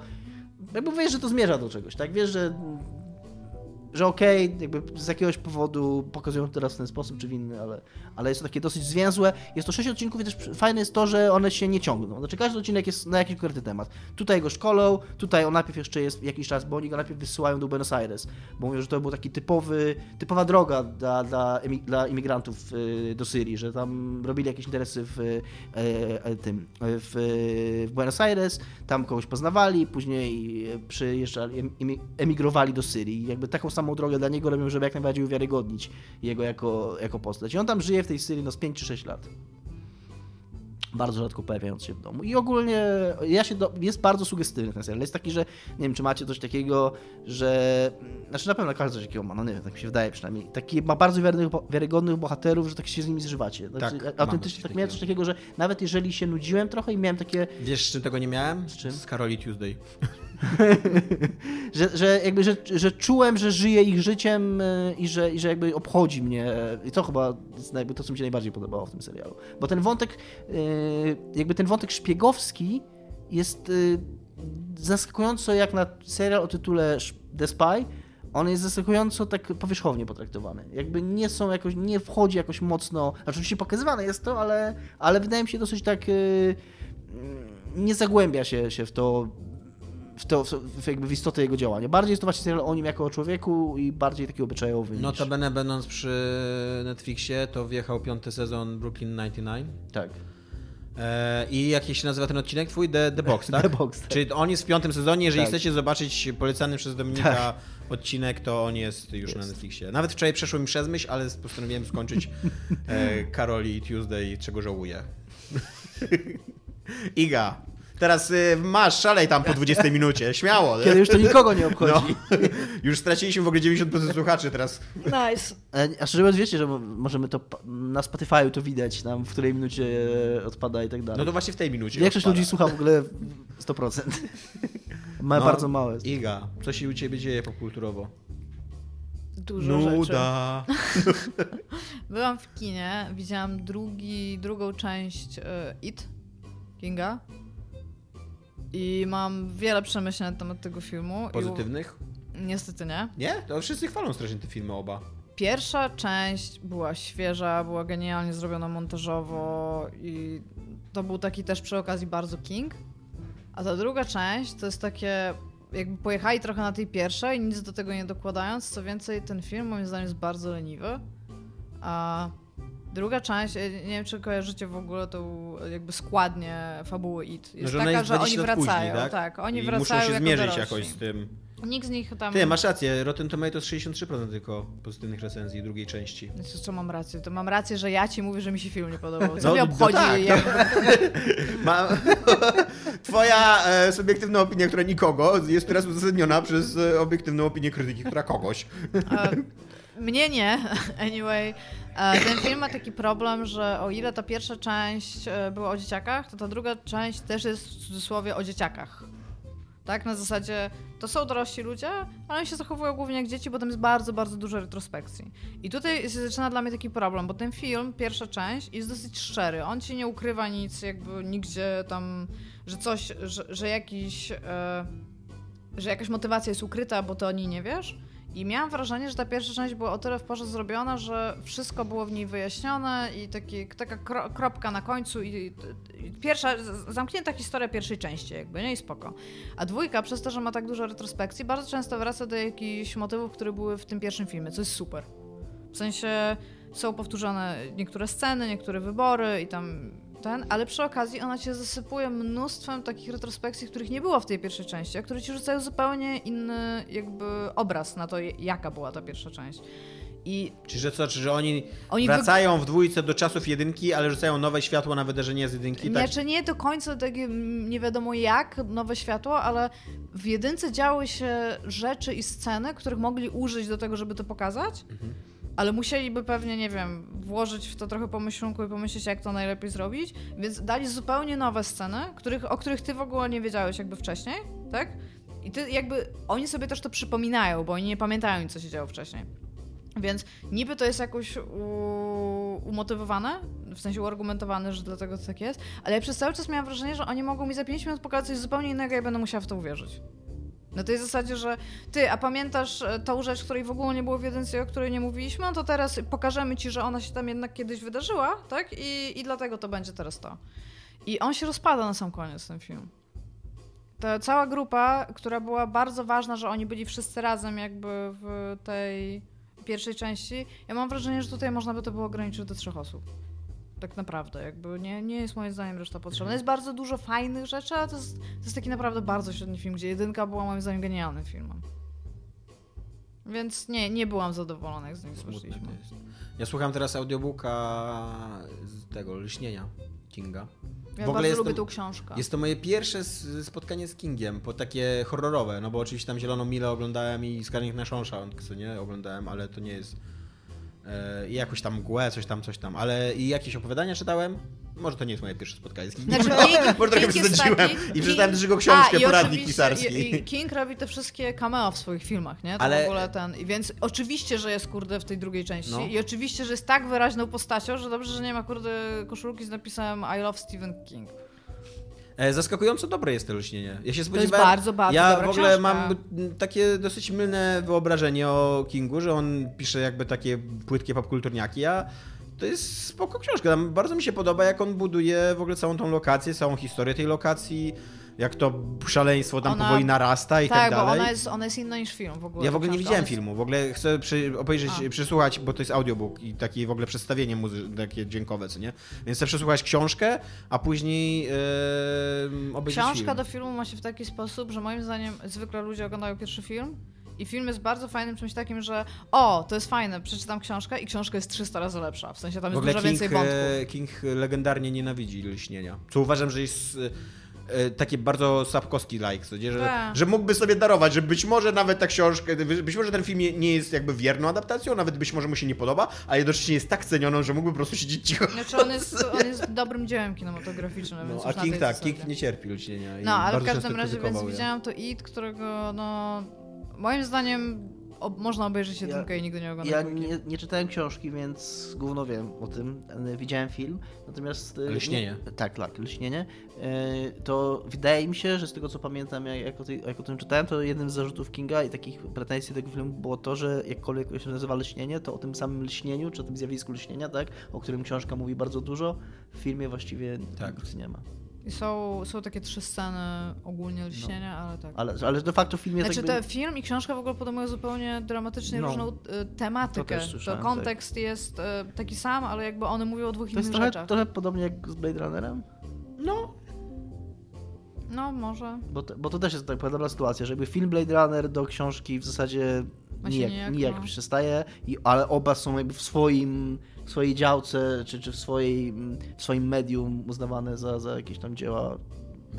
jakby wiesz, że to zmierza do czegoś, tak? Wiesz, że że okej, jakby z jakiegoś powodu pokazują to teraz w ten sposób czy w inny, ale, ale jest to takie dosyć zwięzłe. Jest to sześć odcinków i też fajne jest to, że one się nie ciągną. Znaczy każdy odcinek jest na jakiś konkretny temat. Tutaj go szkolą, tutaj on najpierw jeszcze jest jakiś czas, bo oni go najpierw wysyłają do Buenos Aires, bo mówią, że to był taki typowy, typowa droga dla, dla, dla imigrantów y, do Syrii, że tam robili jakieś interesy w y, e, tym, w, w Buenos Aires, tam kogoś poznawali, później przyjeżdżali, emi- emigrowali do Syrii. Jakby taką samą drogę dla niego robią, żeby jak najbardziej uwiarygodnić jego jako, jako postać. I on tam żyje w tej Syrii no z 5 czy 6 lat. Bardzo rzadko pojawiając się w domu. I ogólnie ja się do, jest bardzo sugestywny ten serial. Jest taki, że nie wiem, czy macie coś takiego, że. Znaczy na pewno każdy coś takiego ma, no nie wiem, tak mi się wydaje przynajmniej. Taki ma bardzo wiarygodnych, wiarygodnych bohaterów, że tak się z nimi zżywacie. Znaczy, Tak, autentycznie tak miałem coś takiego, że nawet jeżeli się nudziłem trochę i miałem takie. Wiesz, z czym tego nie miałem? Z czym? Z Caroli Tuesday. <laughs> że, że jakby, że, że czułem, że żyję ich życiem y, i że, i że jakby obchodzi mnie. I to chyba jakby to, co mi się najbardziej podobało w tym serialu. Bo ten wątek, y, jakby ten wątek szpiegowski jest zaskakująco jak na serial o tytule The Spy, on jest zaskakująco tak powierzchownie potraktowany. Jakby nie są jakoś, nie wchodzi jakoś mocno, znaczy oczywiście pokazywane jest to, ale, ale wydaje mi się dosyć tak, nie zagłębia się, się w to, w, to w, jakby w istotę jego działania. Bardziej jest to właśnie serial o nim jako o człowieku i bardziej taki obyczajowy niż... Notabene będąc przy Netflixie, to wjechał piąty sezon Brooklyn 99. Tak. E, I jak się nazywa ten odcinek twój? The, The Box, <laughs> tak? The Box, tak. Czyli on jest w piątym sezonie, jeżeli Tak. chcecie zobaczyć polecany przez Dominika odcinek, to on jest już na Netflixie. Nawet wczoraj przeszło mi przez myśl, ale postanowiłem skończyć <laughs> e, Karoli Tuesday, czego żałuję. <laughs> Iga, teraz y, masz, szalej tam po 20 minucie, śmiało. nie? Kiedy już to nikogo nie obchodzi. No, <laughs> już straciliśmy w ogóle 90% słuchaczy teraz. Nice. E, A szczerze mówiąc, wiecie, że mo- możemy to na Spotify'u to widać, tam w której minucie e, odpada i tak dalej. No to właśnie w tej minucie. Większość odpada. ludzi słucha w ogóle 100%. <laughs> Ma No, bardzo małe. Iga, co się u ciebie dzieje popkulturowo? Dużo rzeczy. Nuda. <laughs> Byłam w kinie, widziałam drugi, drugą część e, It Kinga i mam wiele przemyśleń na temat tego filmu. Pozytywnych? I, niestety nie. Nie? To wszyscy chwalą strasznie te filmy oba. Pierwsza część była świeża, była genialnie zrobiona montażowo i to był taki też przy okazji bardzo King. A ta druga część to jest takie, jakby pojechali trochę na tej pierwszej, nic do tego nie dokładając. Co więcej, ten film moim zdaniem jest bardzo leniwy. A druga część, e, nie wiem czy kojarzycie w ogóle tą jakby składnię fabuły IT. Jest że ona taka, jest że 20 oni wracają. później, tak? tak? oni I wracają muszą się zmierzyć dorośli. jakoś z tym. Nikt z nich tam... Ty, masz rację, Rotten Tomatoes 63% tylko pozytywnych recenzji drugiej części. Znaczy, co mam rację? To mam rację, że ja ci mówię, że mi się film nie podobał. Co No, mnie no obchodzi? tak. jakby... <laughs> Ma... <laughs> Twoja e, subiektywna opinia, która nikogo, jest teraz uzasadniona przez e, obiektywną opinię krytyki, która kogoś. E, Mnie nie. <laughs> Anyway, e, ten film ma taki problem, że o ile ta pierwsza część e, była o dzieciakach, to ta druga część też jest w cudzysłowie o dzieciakach. Tak, na zasadzie to są dorośli ludzie, ale oni się zachowują głównie jak dzieci, bo tam jest bardzo, bardzo dużo retrospekcji. I tutaj się zaczyna dla mnie taki problem, bo ten film, pierwsza część, jest dosyć szczery. On ci nie ukrywa nic, jakby nigdzie tam, że coś, że, że jakiś. E, że jakaś motywacja jest ukryta, bo to o niej nie wiesz. I miałam wrażenie, że ta pierwsza część była o tyle w porze zrobiona, że wszystko było w niej wyjaśnione i taki, taka kro, kropka na końcu i, i pierwsza, zamknięta historia pierwszej części jakby, nie? I spoko. A dwójka, przez to, że ma tak dużo retrospekcji, bardzo często wraca do jakichś motywów, które były w tym pierwszym filmie, co jest super. W sensie są powtórzone niektóre sceny, niektóre wybory i tam ten, ale przy okazji ona cię zasypuje mnóstwem takich retrospekcji, których nie było w tej pierwszej części, a które ci rzucają zupełnie inny jakby obraz na to, jaka była ta pierwsza część. I Czy że co, czy że oni, Oni wracają w dwójce do czasów jedynki, ale rzucają nowe światło na wydarzenie z jedynki? Tak? czy nie do końca takie nie wiadomo jak, nowe światło, ale w jedynce działy się rzeczy i sceny, których mogli użyć do tego, żeby to pokazać, Mhm. Ale musieliby pewnie, nie wiem, włożyć w to trochę pomyślunku i pomyśleć, jak to najlepiej zrobić, więc dali zupełnie nowe sceny, których, o których ty w ogóle nie wiedziałeś jakby wcześniej, tak? I ty jakby, oni sobie też to przypominają, bo oni nie pamiętają, co się działo wcześniej. Więc niby to jest jakoś umotywowane, w sensie uargumentowane, że dlatego to tak jest, ale ja przez cały czas miałam wrażenie, że oni mogą mi za 5 minut pokazać coś zupełnie innego i ja będę musiała w to uwierzyć. Na tej zasadzie, że ty, a pamiętasz e, tą rzecz, której w ogóle nie było w jedynce, o której nie mówiliśmy, no to teraz pokażemy ci, że ona się tam jednak kiedyś wydarzyła, tak? I, i dlatego to będzie teraz to. I on się rozpada na sam koniec, ten film. Ta cała grupa, która była bardzo ważna, że oni byli wszyscy razem jakby w tej pierwszej części, ja mam wrażenie, że tutaj można by to było ograniczyć do trzech osób. Tak naprawdę, jakby nie, nie jest moim zdaniem reszta potrzebna. Jest bardzo dużo fajnych rzeczy, ale to jest, to jest taki naprawdę bardzo średni film, gdzie jedynka była moim zdaniem genialnym filmem. Więc nie, nie byłam zadowolona, jak z nim to jest. Ja słucham teraz audiobooka z tego, Lśnienia Kinga. Ja W ogóle jestem- lubię tą książkę. Jest to moje pierwsze spotkanie z Kingiem, po takie horrorowe, no bo oczywiście tam Zieloną Milę oglądałem i Skarnik na Shawshank, co nie, oglądałem, ale to nie jest... E, I jakoś tam mgłę, coś tam, coś tam, ale i jakieś opowiadania czytałem. Może to nie jest moje pierwsze spotkanie z Kingiem. Znaczy, <laughs> King, Może trochę King przesadziłem taki- i przeczytałem King- też jego książkę, A, poradnik pisarski. King robi te wszystkie cameo w swoich filmach, nie? To Ale- w ogóle ten. Więc oczywiście, że jest kurde w tej drugiej części. No. I oczywiście, że jest tak wyraźną postacią, że dobrze, że nie ma kurde koszulki z napisem I love Stephen King. E, Zaskakująco dobre jest to lśnienie. Ja się jest spodziewałem. bardzo, bardzo Ja w ogóle książka. mam takie dosyć mylne wyobrażenie o Kingu, że on pisze jakby takie płytkie popkulturniaki, a to jest spoko książka. Tam bardzo mi się podoba, jak on buduje w ogóle całą tą lokację, całą historię tej lokacji, jak to szaleństwo tam Ona- powoli narasta i tak, tak, bo dalej. ona jest, ona jest inna niż film w ogóle. Ja w ogóle nie widziałem jest- filmu, w ogóle chcę przy, obejrzeć, A. przysłuchać, bo to jest audiobook i takie w ogóle przedstawienie muzy- takie dźwiękowe, co nie? Więc chcę przesłuchać książkę, a później yy, obejrzeć Książka film. do filmu ma się w taki sposób, że moim zdaniem zwykle ludzie oglądają pierwszy film i film jest bardzo fajnym czymś takim, że o, to jest fajne, przeczytam książkę i książka jest 300 razy lepsza. W sensie tam W jest ogóle dużo King, więcej wątków. e, King legendarnie nienawidzi lśnienia. Co uważam, że jest takie bardzo Sapkowski-like? Że, Tak. że mógłby sobie darować, że być może nawet ta książka, być może ten film nie- jest jakby wierną adaptacją, nawet być może mu się nie podoba, a jednocześnie jest tak cenioną, że mógłby po prostu siedzieć cicho. Znaczy on <laughs> jest, on jest dobrym dziełem kinematograficznym, więc No, a King tak, zasadzie. King nie cierpi lśnienia. i No, ale w każdym razie więc je. widziałam to It, którego no moim zdaniem ob- można obejrzeć Ja- jedynkę i nigdy nie oglądać Ja nie, nie czytałem książki, więc gówno wiem o tym. E, Widziałem film, natomiast... e, Lśnienie. nie- Tak, tak, lśnienie. E, To wydaje mi się, że z tego co pamiętam, jak, jak, o, tej, jak o tym czytałem, to jednym z zarzutów Kinga i takich pretensji tego filmu było to, że jakkolwiek się nazywa lśnienie, to o tym samym lśnieniu, czy o tym zjawisku lśnienia, tak, o którym książka mówi bardzo dużo, w filmie właściwie Tak. nic nie ma. I są, są takie trzy sceny ogólnie lśnienia, ale tak. Ale, ale de facto w filmie Znaczy tak by... te film i książka w ogóle podejmują zupełnie dramatycznie No. różną y, tematykę. To To, słyszałem, kontekst jest y, taki sam, ale jakby one mówią o dwóch To innych jest trochę, rzeczach. trochę podobnie jak z Blade Runnerem? No, No może. Bo to, bo to też jest tak podobna sytuacja, że jakby film Blade Runner do książki w zasadzie nijak, nijak, nijak no. przystaje, i, ale oba są jakby w swoim w swojej działce, czy, czy w, swojej, w swoim medium uznawane za, za jakieś tam dzieła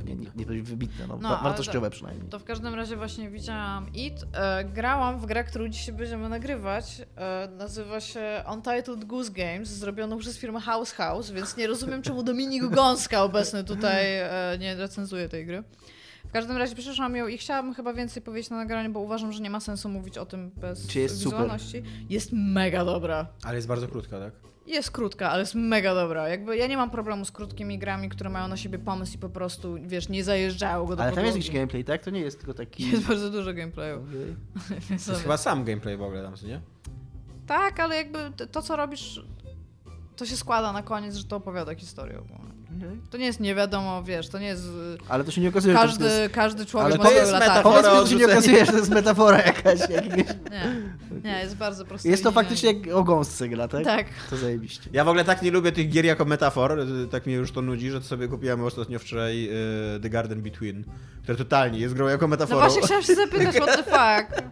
nie, nie, nie wybitne, no, No, wartościowe przynajmniej. To w każdym razie właśnie widziałam It. E, grałam w grę, którą dzisiaj będziemy nagrywać. E, nazywa się Untitled Goose Games, zrobioną przez firmę House House, więc nie rozumiem, czemu Dominik Gąska obecny tutaj e, nie recenzuje tej gry. W każdym razie przeszłam ją i chciałabym chyba więcej powiedzieć na nagraniu, bo uważam, że nie ma sensu mówić o tym bez Czy jest super? wizualności. Jest mega dobra. Ale jest bardzo krótka, tak? Jest krótka, ale jest mega dobra. Jakby ja nie mam problemu z krótkimi grami, które mają na siebie pomysł i po prostu, wiesz, nie zajeżdżają go do Ale tam jest podłogi. jakiś gameplay, tak? To nie jest tylko taki... Jest bardzo dużo gameplayu. <laughs> Więc To jest chyba sam gameplay w ogóle tam, co nie? Tak, ale jakby to, co robisz, to się składa na koniec, że to opowiada historię ogólnie. To nie jest nie wiadomo, wiesz, to nie jest... y, Ale to się nie okazuje, że to Każdy, jest... każdy człowiek Ale ma to jest metafora. Powiedz mi, że się nie okazuje, że to jest metafora jakaś. jakiegoś... Nie, nie, jest bardzo prosto. Jest to faktycznie jak o gąsce gra, tak? Tak. To zajebiście. Ja w ogóle tak nie lubię tych gier jako metafor, y, tak mnie już to nudzi, że to sobie kupiłem ostatnio wczoraj y, The Garden Between, które totalnie jest grą jako No metaforą. właśnie chciałam się zapytać, <laughs> what the fuck?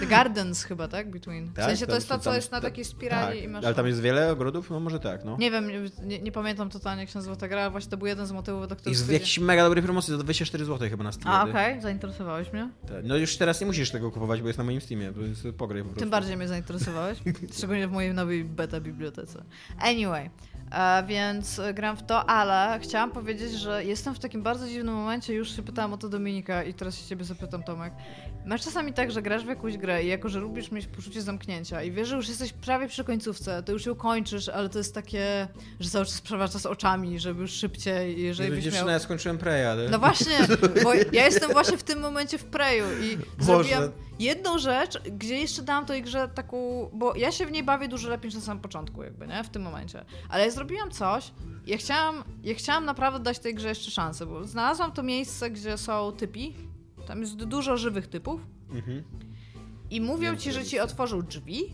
The Gardens chyba, tak? Between. W Tak, sensie to tam jest to, co tam- jest na takiej spirali tak, i masz... Ale tam jest wiele ogrodów? No może tak, no. Nie wiem, nie, nie pamiętam totalnie, jak się nazywa ta gra, właśnie to był jeden z motywów, do których... Jest w jakiejś mega dobrej promocji za 24 zł chyba na Steamie. A, okej, zainteresowałeś mnie. Tak. No już teraz nie musisz tego kupować, bo jest na moim Steamie, to jest pograj po prostu. Tym bardziej mnie zainteresowałeś. <laughs> Szczególnie w mojej nowej beta bibliotece. Anyway, więc e, gram w to, ale chciałam powiedzieć, że jestem w takim bardzo dziwnym momencie. Już się pytałam o to Dominika i teraz się ciebie zapytam, Tomek. Masz czasami tak, że grasz w jakąś grę i jako, że lubisz mieć poczucie zamknięcia i wiesz, że już jesteś prawie przy końcówce, to już ją kończysz, ale to jest takie, że cały czas przewracasz oczami, żeby już szybciej jeżeli byś miał... ja skończyłem Preya, ale... No właśnie, bo <laughs> ja jestem właśnie w tym momencie w preju i Boże. zrobiłam jedną rzecz, gdzie jeszcze dałam tej grze taką, bo ja się w niej bawię dużo lepiej niż na samym początku jakby, nie? W tym momencie. Ale ja zrobiłam coś, ja chciałam, ja chciałam naprawdę dać tej grze jeszcze szansę, bo znalazłam to miejsce, gdzie są typi, tam jest dużo żywych typów Mhm. i mówią ci, że ci otworzą drzwi,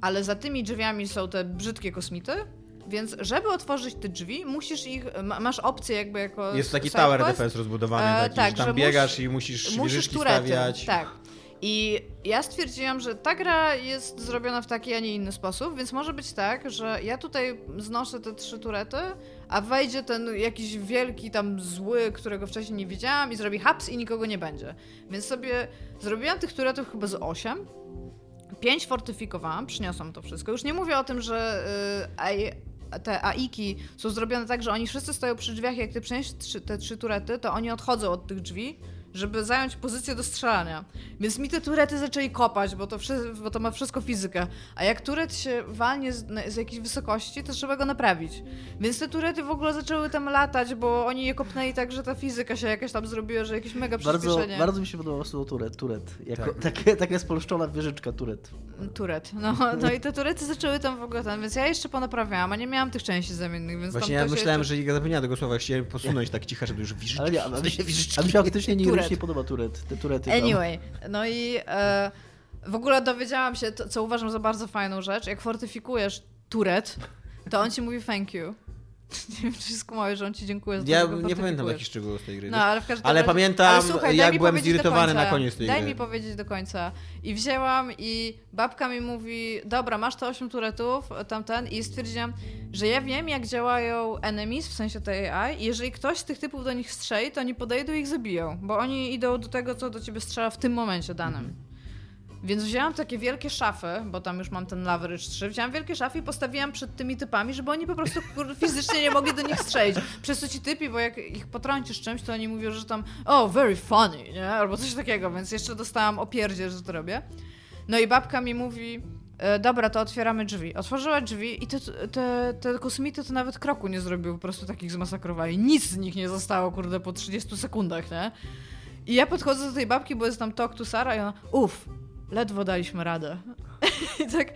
ale za tymi drzwiami są te brzydkie kosmity, więc żeby otworzyć te drzwi, musisz ich, ma, masz opcję jakby jako Jest taki tower defense rozbudowany, E, taki, tak, że tam że biegasz i musisz, musisz wieżyczki stawiać. Tak. I ja stwierdziłam, że ta gra jest zrobiona w taki, a nie inny sposób, więc może być tak, że ja tutaj znoszę te trzy turety, a wejdzie ten jakiś wielki tam zły, którego wcześniej nie widziałam i zrobi haps i nikogo nie będzie. Więc sobie zrobiłam tych turetów chyba z osiem. Pięć fortyfikowałam, przyniosłam to wszystko. Już nie mówię o tym, że y, AI, te AIki są zrobione tak, że oni wszyscy stoją przy drzwiach, jak ty przyniesiesz trzy, te trzy turety, to oni odchodzą od tych drzwi, żeby zająć pozycję do strzelania. Więc mi te turety zaczęli kopać, bo to, bo to ma wszystko fizykę. A jak turet się walnie z, z jakiejś wysokości, to trzeba go naprawić. Więc te turety w ogóle zaczęły tam latać, bo oni je kopnęli tak, że ta fizyka się jakaś tam zrobiła, że jakieś mega Bardzo, przyspieszenie. bardzo mi się podobało słowo turet. turet. Jako, Tak. takie, taka spolszczona wieżyczka turet. Turet. No, no i te turety zaczęły tam w ogóle tam, więc ja jeszcze ponaprawiałam, a nie miałam tych części zamiennych, więc Właśnie tam ja myślałem, jeszcze... że Iga zapomniała tego słowa, chciałem posunąć tak cicho, żeby już wieżyczki. Ale <laughs> nie, a, a, wieżyczki. a mi się faktycznie nie, Turet. już nie podoba turet. Te turety tam. Anyway, no i e, w ogóle dowiedziałam się, to, co uważam za bardzo fajną rzecz, jak fortyfikujesz turet, to on ci mówi thank you. <laughs> Nie wiem, czy skumałeś, że on ci dziękuję za to, Ja nie pamiętam takich szczegółów z tej gry. No, ale w każdym Ale razie... pamiętam, ale słuchaj, daj jak byłem zirytowany na koniec tej Daj gry. mi powiedzieć do końca. I wzięłam i babka mi mówi, dobra, masz te 8 turetów, tamten, i stwierdziłam, że ja wiem, jak działają enemies, w sensie tej AI, i jeżeli ktoś z tych typów do nich strzeli, to oni podejdą i ich zabiją, bo oni idą do tego, co do ciebie strzela w tym momencie danym. Mhm. Więc wzięłam takie wielkie szafy, bo tam już mam ten leverage 3, wzięłam wielkie szafy i postawiłam przed tymi typami, żeby oni po prostu <laughs> fizycznie nie mogli do nich strzelić. Przez co ci typi, bo jak ich potrącisz czymś, to oni mówią, że tam oh, very funny, nie? Albo coś takiego, więc jeszcze dostałam opierdzie, że to robię. No i babka mi mówi, e, dobra, to otwieramy drzwi. Otworzyła drzwi i te, te, te kosmity to nawet kroku nie zrobiły, po prostu takich zmasakrowali. Nic z nich nie zostało, kurde, po 30 sekundach, nie? I ja podchodzę do tej babki, bo jest tam talk to Sara i ona, uff, ledwo daliśmy radę. I <laughs> tak,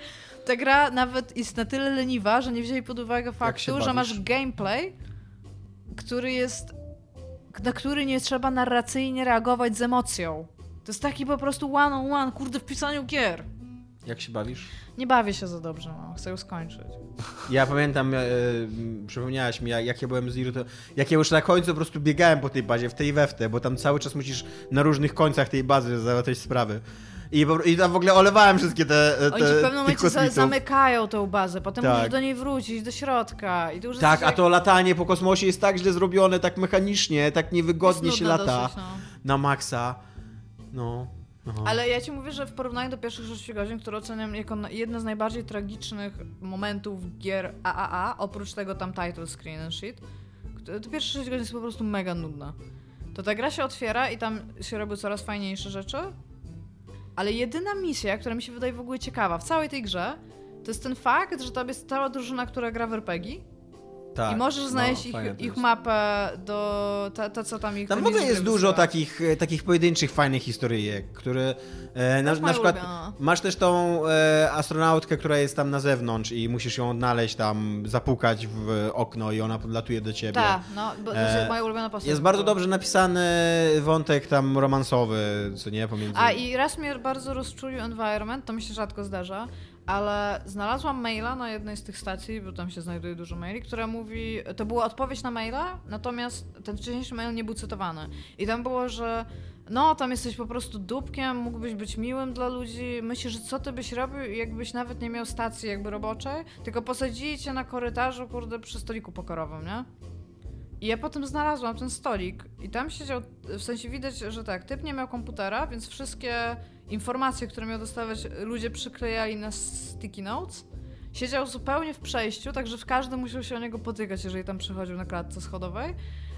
ta gra nawet jest na tyle leniwa, że nie wzięli pod uwagę faktu, że masz gameplay, który jest, na który nie trzeba narracyjnie reagować z emocją. To jest taki po prostu one on one, kurde, w pisaniu gier. Jak się bawisz? Nie bawię się za dobrze, no. Chcę ją skończyć. <laughs> Ja pamiętam, e, przypomniałaś mi, jak, jak ja byłem zirytowany, jak ja już na końcu po prostu biegałem po tej bazie, w tej i we w te, bo tam cały czas musisz na różnych końcach tej bazy załatwiać sprawy. I, I tam w ogóle olewałem wszystkie te, te Oni w pewnym momencie za, zamykają tą bazę, potem Tak. musisz do niej wrócić, do środka. I to już Tak, jest a to latanie po kosmosie jest tak źle zrobione, tak mechanicznie, tak niewygodnie jest się lata dosyć, no. na maksa. No. no. Ale ja ci mówię, że w porównaniu do pierwszych 6 godzin, które oceniam jako jedne z najbardziej tragicznych momentów gier AAA, oprócz tego tam title screen and shit, to- pierwsze 6 godzin są po prostu mega nudne. to ta gra się otwiera i tam się robią coraz fajniejsze rzeczy, ale jedyna misja, która mi się wydaje w ogóle ciekawa w całej tej grze, to jest ten fakt, że tam jest cała drużyna, która gra w RPG Tak. i możesz znaleźć no, ich, to ich mapę do... Ta, ta, co tam ich... Tam w ogóle jest dużo takich, e, takich pojedynczych, fajnych historyjek, które e, na, na przykład ulubiona. masz też tą e, astronautkę, która jest tam na zewnątrz i musisz ją odnaleźć tam, zapukać w okno i ona podlatuje do ciebie. Tak, no, bo to E, jest moja ulubiona postać. Jest bardzo dobrze napisany wątek tam romansowy, co nie, pomiędzy... A i raz mnie bardzo rozczulił environment, to mi się rzadko zdarza, ale znalazłam maila na jednej z tych stacji, bo tam się znajduje dużo maili, która mówi, to była odpowiedź na maila, natomiast ten wcześniejszy mail nie był cytowany. I tam było, że no, tam jesteś po prostu dupkiem, mógłbyś być miłym dla ludzi, myślisz, że co ty byś robił, jakbyś nawet nie miał stacji jakby roboczej, tylko posadzili cię na korytarzu, kurde, przy stoliku pokorowym, nie? I ja potem znalazłam ten stolik i tam siedział, w sensie widać, że tak, typ nie miał komputera, więc wszystkie informacje, które miał dostawać, ludzie przyklejali na sticky notes. Siedział zupełnie w przejściu, także każdy musiał się o niego potykać, jeżeli tam przychodził na klatce schodowej.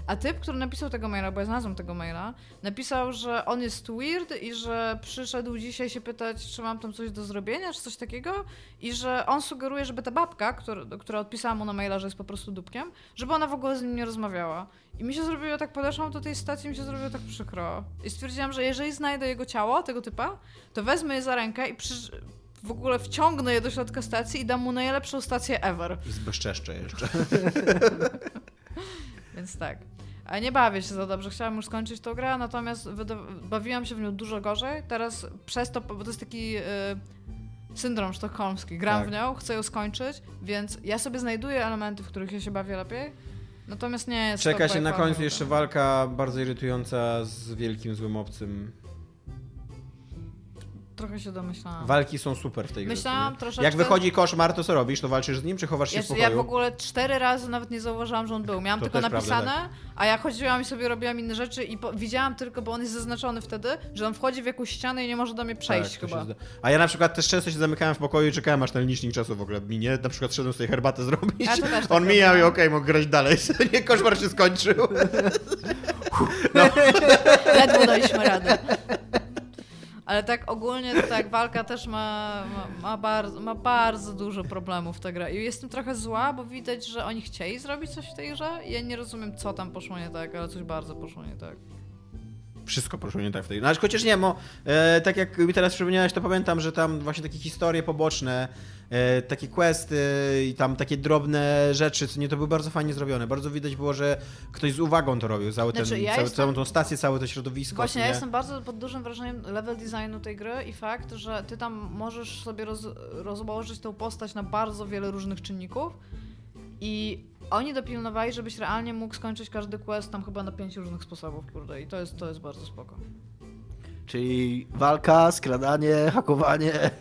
A typ, który napisał tego maila, bo ja znalazłam tego maila, napisał, że on jest weird i że przyszedł dzisiaj się pytać, czy mam tam coś do zrobienia, czy coś takiego i że on sugeruje, żeby ta babka, która, która odpisała mu na maila, że jest po prostu dupkiem, żeby ona w ogóle z nim nie rozmawiała. I mi się zrobiło tak, podeszłam do tej stacji, mi się zrobiło tak przykro. I stwierdziłam, że jeżeli znajdę jego ciało, tego typa, to wezmę je za rękę i przy... w ogóle wciągnę je do środka stacji i dam mu najlepszą stację ever. I zbezczeszczę jeszcze. <laughs> Więc tak. A nie bawię się za dobrze. Chciałam już skończyć tą grę, natomiast bawiłam się w nią dużo gorzej. Teraz przez to, bo to jest taki y, syndrom sztokholmski. Gram Tak. w nią, chcę ją skończyć, więc ja sobie znajduję elementy, w których ja się bawię lepiej. Natomiast nie jest Czeka się na końcu jeszcze walka bardzo irytująca z wielkim złym obcym. Trochę się domyślałam. Walki są super w tej grze. Myślałam troszeczkę- Jak wychodzi koszmar, to co robisz? To walczysz z nim, czy chowasz się w Jeszcze, pokoju? ja w ogóle cztery razy nawet nie zauważyłam, że on był. Miałam To tylko też prawda, napisane, a ja chodziłam i sobie robiłam inne rzeczy i po, widziałam tylko, bo on jest zaznaczony wtedy, że on wchodzi w jakąś ścianę i nie może do mnie przejść Tak, to się chyba. A ja na przykład też często się zamykałem w pokoju i czekałem aż ten licznik czasu w ogóle minie. Na przykład szedłem sobie herbatę zrobić. Ja <laughs> tak On mijał i okej, mógł grać dalej. <laughs> Nie, koszmar się skończył. <laughs> Ledwo daliśmy radę. Ale tak ogólnie to tak, walka też ma, ma, ma, bardzo, ma bardzo dużo problemów ta gra. I jestem trochę zła, bo widać, że oni chcieli zrobić coś w tej grze ja nie rozumiem, co tam poszło nie tak, ale coś bardzo poszło nie tak. Wszystko poszło nie tak w tej. No, chociaż nie, bo e, tak jak mi teraz przypomniałeś, to pamiętam, że tam właśnie takie historie poboczne, takie questy i tam takie drobne rzeczy, co nie, to były bardzo fajnie zrobione. Bardzo widać było, że ktoś z uwagą to robił, cały ten, Znaczy, ja cały, jestem- całą tą stację, całe to środowisko. Właśnie, co ja nie? jestem bardzo pod dużym wrażeniem level designu tej gry i fakt, że ty tam możesz sobie roz, rozłożyć tą postać na bardzo wiele różnych czynników i oni dopilnowali, żebyś realnie mógł skończyć każdy quest tam chyba na pięć różnych sposobów, kurde, i to jest, to jest bardzo spoko. Czyli walka, skradanie, hakowanie.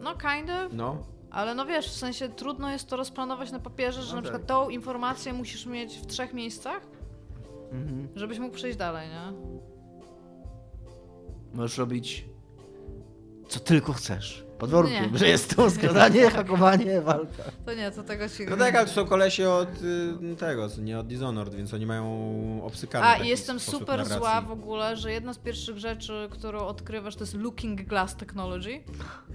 No, kind of, No. ale no wiesz, w sensie trudno jest to rozplanować na papierze, że No na tak. przykład tą informację musisz mieć w trzech miejscach, Mhm. żebyś mógł przejść dalej, nie? Możesz robić co tylko chcesz. Pod warunkiem, Nie. że jest to skradanie, <laughs> hakowanie, walka. To nie, to tego ci... No tak, ale to są kolesi od y, tego, co nie od Dishonored, więc oni mają obsykane. A i jestem super narracji. zła w ogóle, że jedna z pierwszych rzeczy, którą odkrywasz, to jest Looking Glass Technology.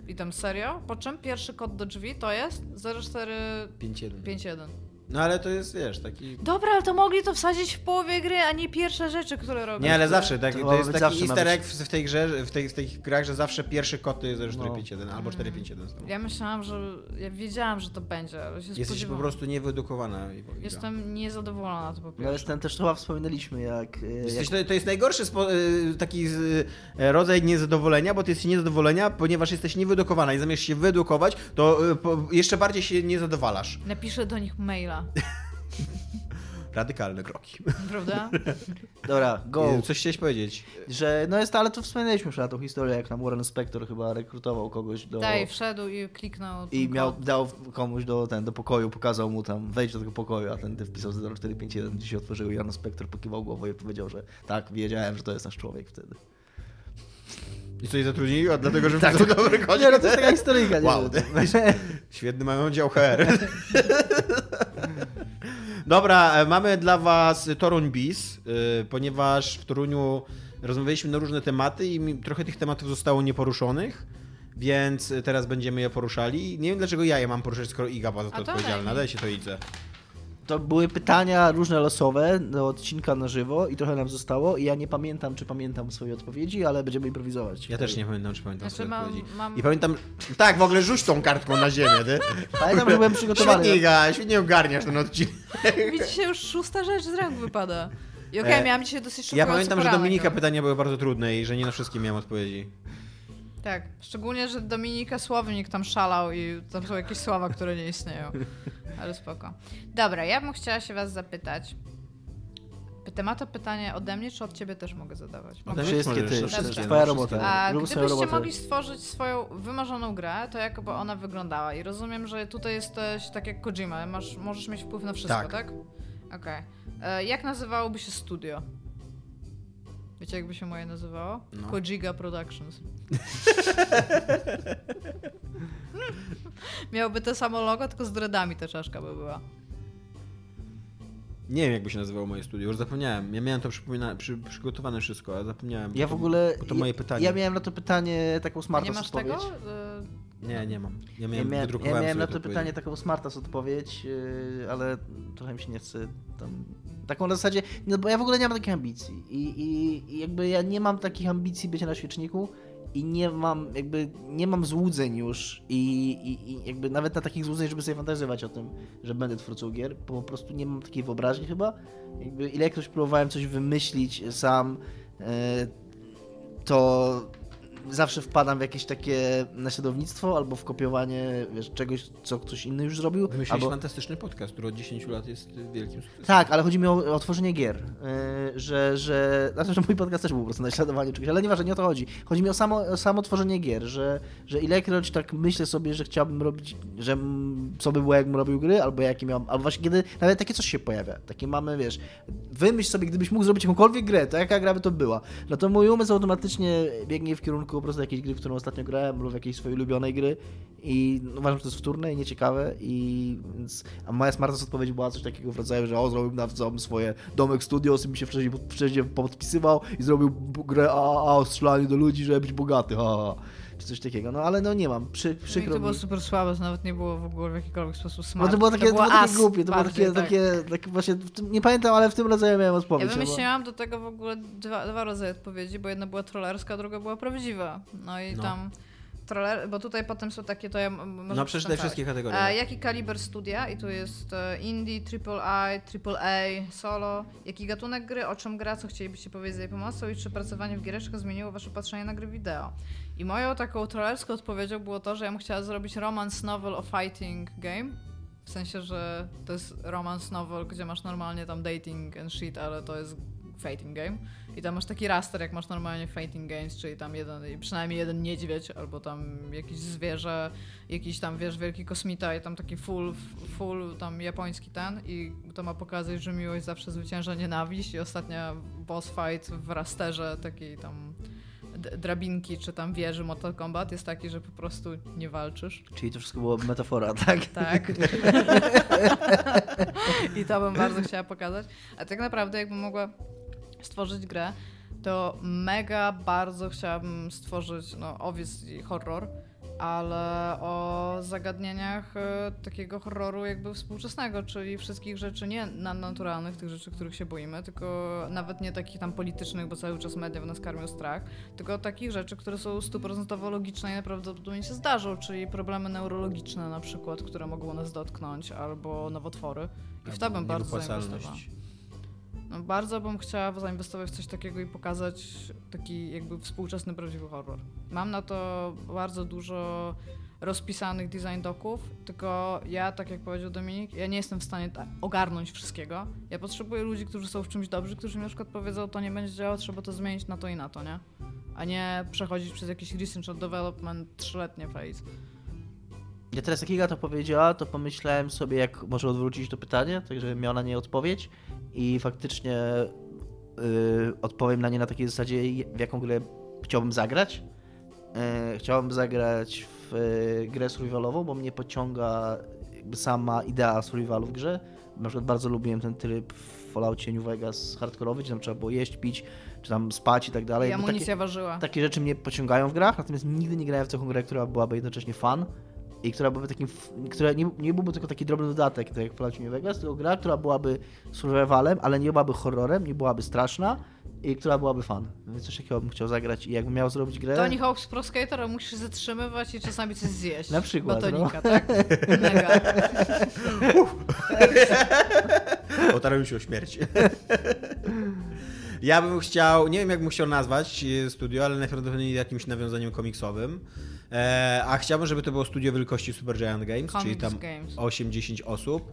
I tam serio. Po czym pierwszy kod do drzwi to jest 0451. 5-1. No ale to jest, wiesz, taki... Dobra, ale to mogli to wsadzić w połowie gry, a nie pierwsze rzeczy, które robią. Nie, ale zawsze, tak, To to, jest taki zawsze easter egg w, w tej grze, w, tej, w tych grach, że zawsze pierwszy kod to jest 0451 No. albo 451. znowu. Ja myślałam, że... Ja wiedziałam, że to będzie, ale się Jesteś po spodziewałam. prostu niewyedukowana. Jestem niezadowolona to po No pierwsze. ale ten też chyba wspominaliśmy, jak... e, Jesteś, jak to, to jest najgorszy spo, y, taki z, y, rodzaj niezadowolenia, bo ty jesteś niezadowolenia, ponieważ jesteś niewyedukowana i zamiast się wyedukować, to po, jeszcze bardziej się nie zadowalasz. Napiszę do nich maila, <laughs> Radykalne kroki. prawda? <laughs> Dobra, go. Coś chciałeś powiedzieć? Że, no jest, ale to wspominaliśmy już na tą historię, jak nam Warren Spector chyba rekrutował kogoś do... Daj, wszedł i kliknął. I miał, kod. dał komuś do, ten, do pokoju, pokazał mu tam, wejdź do tego pokoju, a ten ty wpisał 0451, gdzie się otworzył i Jan Spector pokiwał głową i powiedział, że tak, wiedziałem, że to jest nasz człowiek wtedy. I coś zatrudnili? A dlatego, że <laughs> Tak. tak. dobry kość? Nie, no to jest taka historyjka, nie Wow. Świetny mają dział HR. Dobra, e, mamy dla was Toruń Bis, y, ponieważ w Toruniu rozmawialiśmy na różne tematy i trochę tych tematów zostało nieporuszonych, więc teraz będziemy je poruszali. Nie wiem dlaczego ja je mam poruszać, skoro Iga była za to, to odpowiedzialna. Daj się to Idze. To były pytania różne losowe do odcinka na żywo i trochę nam zostało i ja nie pamiętam, czy pamiętam swoje odpowiedzi, ale będziemy improwizować. Ja też nie pamiętam, czy pamiętam Znaczy, swoje mam- odpowiedzi. mam- I pamiętam... Tak, w ogóle rzuć tą kartką na ziemię, ty. Pamiętam, że byłem przygotowany. Świetnie, Iga, świetnie ogarniasz ten odcinek. Mi dzisiaj już szósta rzecz z rąk wypada. I okej, E, miałam dzisiaj dosyć Ja pamiętam, że Dominika ale- pytania były bardzo trudne i że nie na wszystkie miałem odpowiedzi. Tak, szczególnie, że Dominika Słownik tam szalał i tam są jakieś słowa, które nie istnieją. Ale spoko. Dobra, ja bym chciała się was zapytać. Temat to pytanie ode mnie, czy od ciebie też mogę zadawać? Mogę? Wszystkie ty, wszystkie, Twoja robota. A Rób gdybyście robotę. mogli stworzyć swoją wymarzoną grę, to jak by ona wyglądała? I rozumiem, że tutaj jesteś tak jak Kojima, masz, możesz mieć wpływ na wszystko, Tak. tak? Okej. E, Jak nazywałoby się studio? Wiecie, jakby się moje nazywało? No. Kojiga Productions. <laughs> Miałoby to samo logo, tylko z dreadami ta czaszka by była. Nie wiem, jakby się nazywało moje studio, już zapomniałem. Ja miałem to przypomina- przy, przygotowane wszystko, ale zapomniałem. Ja bo w to- ogóle. bo to moje ja, pytanie. Ja miałem na to pytanie taką A smarta nie masz odpowiedź. tego? E, Nie, nie mam. Ja Ja miałem, miałem, ja miałem sobie na to pytanie taką smarta odpowiedź, yy, ale trochę mi się nie chce tam. Taką na zasadzie, no bo ja w ogóle nie mam takich ambicji. I, i, i jakby ja nie mam takich ambicji bycia na świeczniku i nie mam jakby nie mam złudzeń już i, i, i jakby nawet na takich złudzeń, żeby sobie fantazjować o tym, że będę twórcą gier, bo po prostu nie mam takiej wyobraźni chyba. Jakby ilekroć próbowałem coś wymyślić sam, yy, to zawsze wpadam w jakieś takie naśladownictwo albo w kopiowanie wiesz, czegoś, co ktoś inny już zrobił. Wymyśliłeś Albo... fantastyczny podcast, który od 10 lat jest wielkim sukcesem. Tak, ale chodzi mi o, o tworzenie gier. Yy, że, że. Znaczy, że mój podcast też był po prostu naśladowanie czegoś, ale nieważne, nie o to chodzi. Chodzi mi o samo, o samo tworzenie gier, że, że ilekroć tak myślę sobie, że chciałbym robić, że co by było, jakbym robił gry, albo jakie miałem. Albo właśnie kiedy nawet takie coś się pojawia. Takie mamy, wiesz, wymyśl sobie, gdybyś mógł zrobić jakąkolwiek grę, to jaka gra by to była. No to mój umysł automatycznie biegnie w kierunku po prostu jakiejś gry, w którą ostatnio grałem, lub jakiejś swojej ulubionej gry. I uważam, że to jest wtórne i nieciekawe. I więc, a moja smarta odpowiedź była coś takiego w rodzaju, że o, zrobił na całym swoje domek studios i mi się wcześniej, wcześniej podpisywał i zrobił grę AAA o strzelaniu do ludzi, żeby być bogaty. Ha, ha. Czy coś takiego. No ale no nie mam. Przy, Mi przykro to było mi. super słabe, to nawet nie było w ogóle w jakikolwiek sposób No smart. to było takie, to było takie as głupie, to było bardziej, takie, tak. takie, takie właśnie, nie pamiętam, ale w tym rodzaju miałem Ja odpowiedź. no bo- wymyśliłam do tego w ogóle dwa, dwa rodzaje odpowiedzi, bo jedna była trollerska, a druga była prawdziwa. No i No. tam troller, bo tutaj potem są takie, to ja może No przeczytaj wszystkie kategorie. E, jaki kaliber studia? I tu jest e, indie, triple I, triple A, solo. Jaki gatunek gry, o czym gra, co chcielibyście powiedzieć z jej pomocą i czy pracowanie w giereczkach zmieniło wasze patrzenie na gry wideo? I moją taką trollerską odpowiedzią było to, że ja bym chciała zrobić romance novel o fighting game. W sensie, że to jest romance novel, gdzie masz normalnie tam dating and shit, ale to jest fighting game. I tam masz taki raster, jak masz normalnie fighting games, czyli tam jeden, przynajmniej jeden niedźwiedź, albo tam jakieś zwierzę, jakiś tam, wiesz, wielki kosmita i tam taki full, full tam japoński ten i to ma pokazać, że miłość zawsze zwycięża nienawiść i ostatnia boss fight w rasterze takiej tam drabinki, czy tam wieży Mortal Kombat jest taki, że po prostu nie walczysz. Czyli to wszystko było metafora, <laughs> tak? Tak. <laughs> I to bym bardzo chciała pokazać. A tak naprawdę, jakbym mogła stworzyć grę, to mega bardzo chciałabym stworzyć, no obviously horror, ale o zagadnieniach e, takiego horroru jakby współczesnego, czyli wszystkich rzeczy nie nadnaturalnych, tych rzeczy, których się boimy, tylko nawet nie takich tam politycznych, bo cały czas media w nas karmią strach, tylko takich rzeczy, które są stuprocentowo logiczne i najprawdopodobniej się zdarzą, czyli problemy neurologiczne na przykład, które mogą nas dotknąć, albo nowotwory. I w to bym bardzo zainwestowała. No, bardzo bym chciała zainwestować w coś takiego i pokazać taki jakby współczesny, prawdziwy horror. Mam na to bardzo dużo rozpisanych design doków, tylko ja, tak jak powiedział Dominik, ja nie jestem w stanie ta- ogarnąć wszystkiego. Ja potrzebuję ludzi, którzy są w czymś dobrzy, którzy mi na przykład powiedzą, to nie będzie działało, trzeba to zmienić na to i na to, nie? A nie przechodzić przez jakiś research and development trzyletnie phase. Ja teraz jak Iga to powiedziała, to pomyślałem sobie, jak może odwrócić to pytanie, tak żebym miał na nie odpowiedź i faktycznie y, odpowiem na nie na takiej zasadzie, w jaką grę chciałbym zagrać. Y, chciałbym zagrać w y, grę survivalową, bo mnie pociąga jakby sama idea survivalu w grze, na przykład bardzo lubiłem ten tryb w Falloutie New Vegas hardkorowy, gdzie tam trzeba było jeść, pić, czy tam spać i tak dalej. I amunicja ważyła. takie rzeczy mnie pociągają w grach, natomiast nigdy nie grałem w taką grę, która byłaby jednocześnie fan i która byłaby takim, która nie, nie byłby tylko taki drobny dodatek, tak jak w Falloutie New Vegas, tylko gra, która byłaby survivalem, ale nie byłaby horrorem, nie byłaby straszna i która byłaby fan. Więc coś takiego bym chciał zagrać i jakbym miał zrobić grę... Tony Hawk's Pro Skater, musisz się zatrzymywać i czasami coś zjeść. Na przykład, no. Batonika, tak? Mega. <laughs> <laughs> Otarłem się o śmierć. <laughs> Ja bym chciał, nie wiem jak bym chciał nazwać e, studio, ale najprawdopodobniej jakimś nawiązaniem komiksowym. E, a chciałbym, żeby to było studio wielkości Supergiant Games, czyli Comics tam Games. 8-10 osób.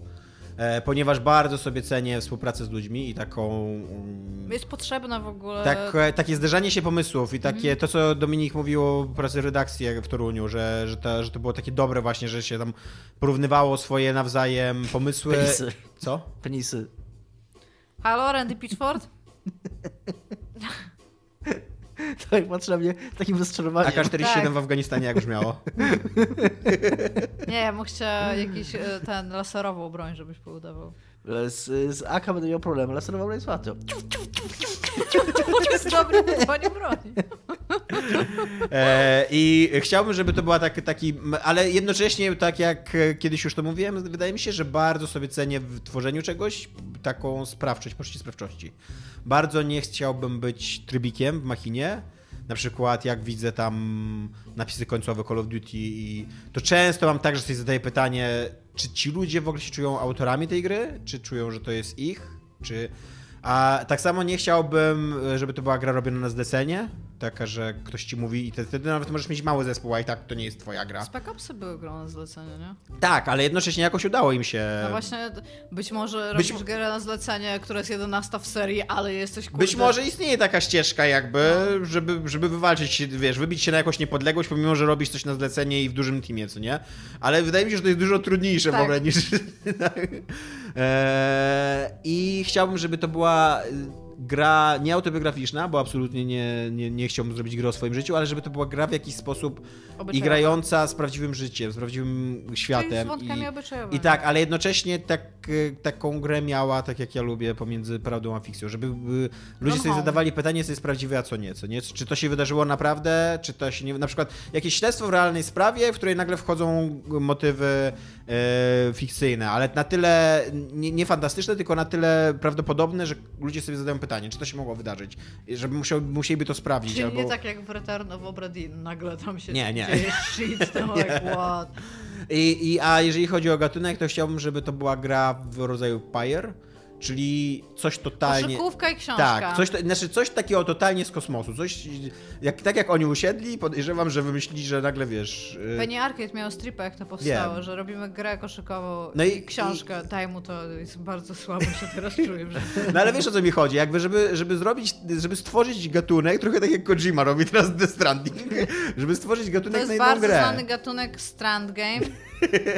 E, ponieważ bardzo sobie cenię współpracę z ludźmi i taką. mm, Jest potrzebna w ogóle... Tak, takie zderzanie się pomysłów i takie Mhm. to, co Dominik mówił o pracy redakcji w Toruniu, że, że, to, że to było takie dobre właśnie, że się tam porównywało swoje nawzajem pomysły. Penisy. Co? Penisy. Halo, Randy Pitchford? <laughs> To jak patrzę na mnie takim rozczarowaniem. AK-47 Tak. w Afganistanie jak brzmiało. Nie, ja bym chciała jakiś e, ten laserową broń, żebyś poudawał. Z, z AK będę miał problem, laserowa broń jest łatwo. To jest dobre budowanie broni. E, I chciałbym, żeby to była tak, taki, ale jednocześnie tak jak kiedyś już to mówiłem, wydaje mi się, że bardzo sobie cenię w tworzeniu czegoś taką sprawczość, poczucie sprawczości. Bardzo nie chciałbym być trybikiem w machinie. Na przykład jak widzę tam napisy końcowe Call of Duty i to często mam tak, że sobie zadaję pytanie, czy ci ludzie w ogóle się czują autorami tej gry? Czy czują, że to jest ich? Czy... A tak samo nie chciałbym, żeby to była gra robiona na zlecenie, taka, że ktoś ci mówi i te- wtedy nawet możesz mieć mały zespół, a i tak to nie jest twoja gra. Spec Opsy były grą na zlecenie, nie? Tak, ale jednocześnie jakoś udało im się... No właśnie, być może być robisz grę na zlecenie, która jest 11 w serii, ale jesteś kurde... Być może istnieje taka ścieżka jakby, żeby, żeby wywalczyć się, wiesz, wybić się na jakąś niepodległość, pomimo, że robisz coś na zlecenie i w dużym teamie, co nie? Ale wydaje mi się, że to jest dużo trudniejsze w Tak. ogóle niż... eee, <laughs> I chciałbym, żeby to była gra nie autobiograficzna, bo absolutnie nie, nie, nie chciałbym zrobić gry o swoim życiu, ale żeby to była gra w jakiś sposób i Obyczajowa. grająca z prawdziwym życiem, z prawdziwym światem. z wątkami i, obyczajowymi. I tak, ale jednocześnie tak, y, taką grę miała, tak jak ja lubię, pomiędzy prawdą a fikcją, żeby y, ludzie sobie home. zadawali pytanie, co jest prawdziwe, a co nie, co nie. Czy to się wydarzyło naprawdę, czy to się nie... Na przykład jakieś śledztwo w realnej sprawie, w której nagle wchodzą motywy e, fikcyjne, ale na tyle nie, nie fantastyczne, tylko na tyle prawdopodobne, że ludzie sobie zadają pytanie, czy to się mogło wydarzyć, żeby musiał, musieliby to sprawdzić. Czyli albo... nie tak jak w Return of Obra nagle tam się Nie, nie. dzieje shit, to <laughs> like what? I, I, a jeżeli chodzi o gatunek, to chciałbym, żeby to była gra w rodzaju Pyre, czyli coś totalnie... Koszykówka i książka. Tak, coś, to- znaczy coś takiego totalnie z kosmosu. Coś, jak, tak jak oni usiedli, podejrzewam, że wymyślili, że nagle wiesz. y, Penny Arcade miało stripę, jak to powstało, Wiem. że robimy grę koszykową No i- i, książkę. Daj mu to, jest bardzo słabo się teraz czuję. Że... <laughs> No ale wiesz o co mi chodzi, jakby żeby, żeby zrobić, żeby stworzyć gatunek, trochę tak jak Kojima robi teraz The Stranding, <laughs> żeby stworzyć To gatunek jest na jedną bardzo grę. znany gatunek Strand Game. <laughs>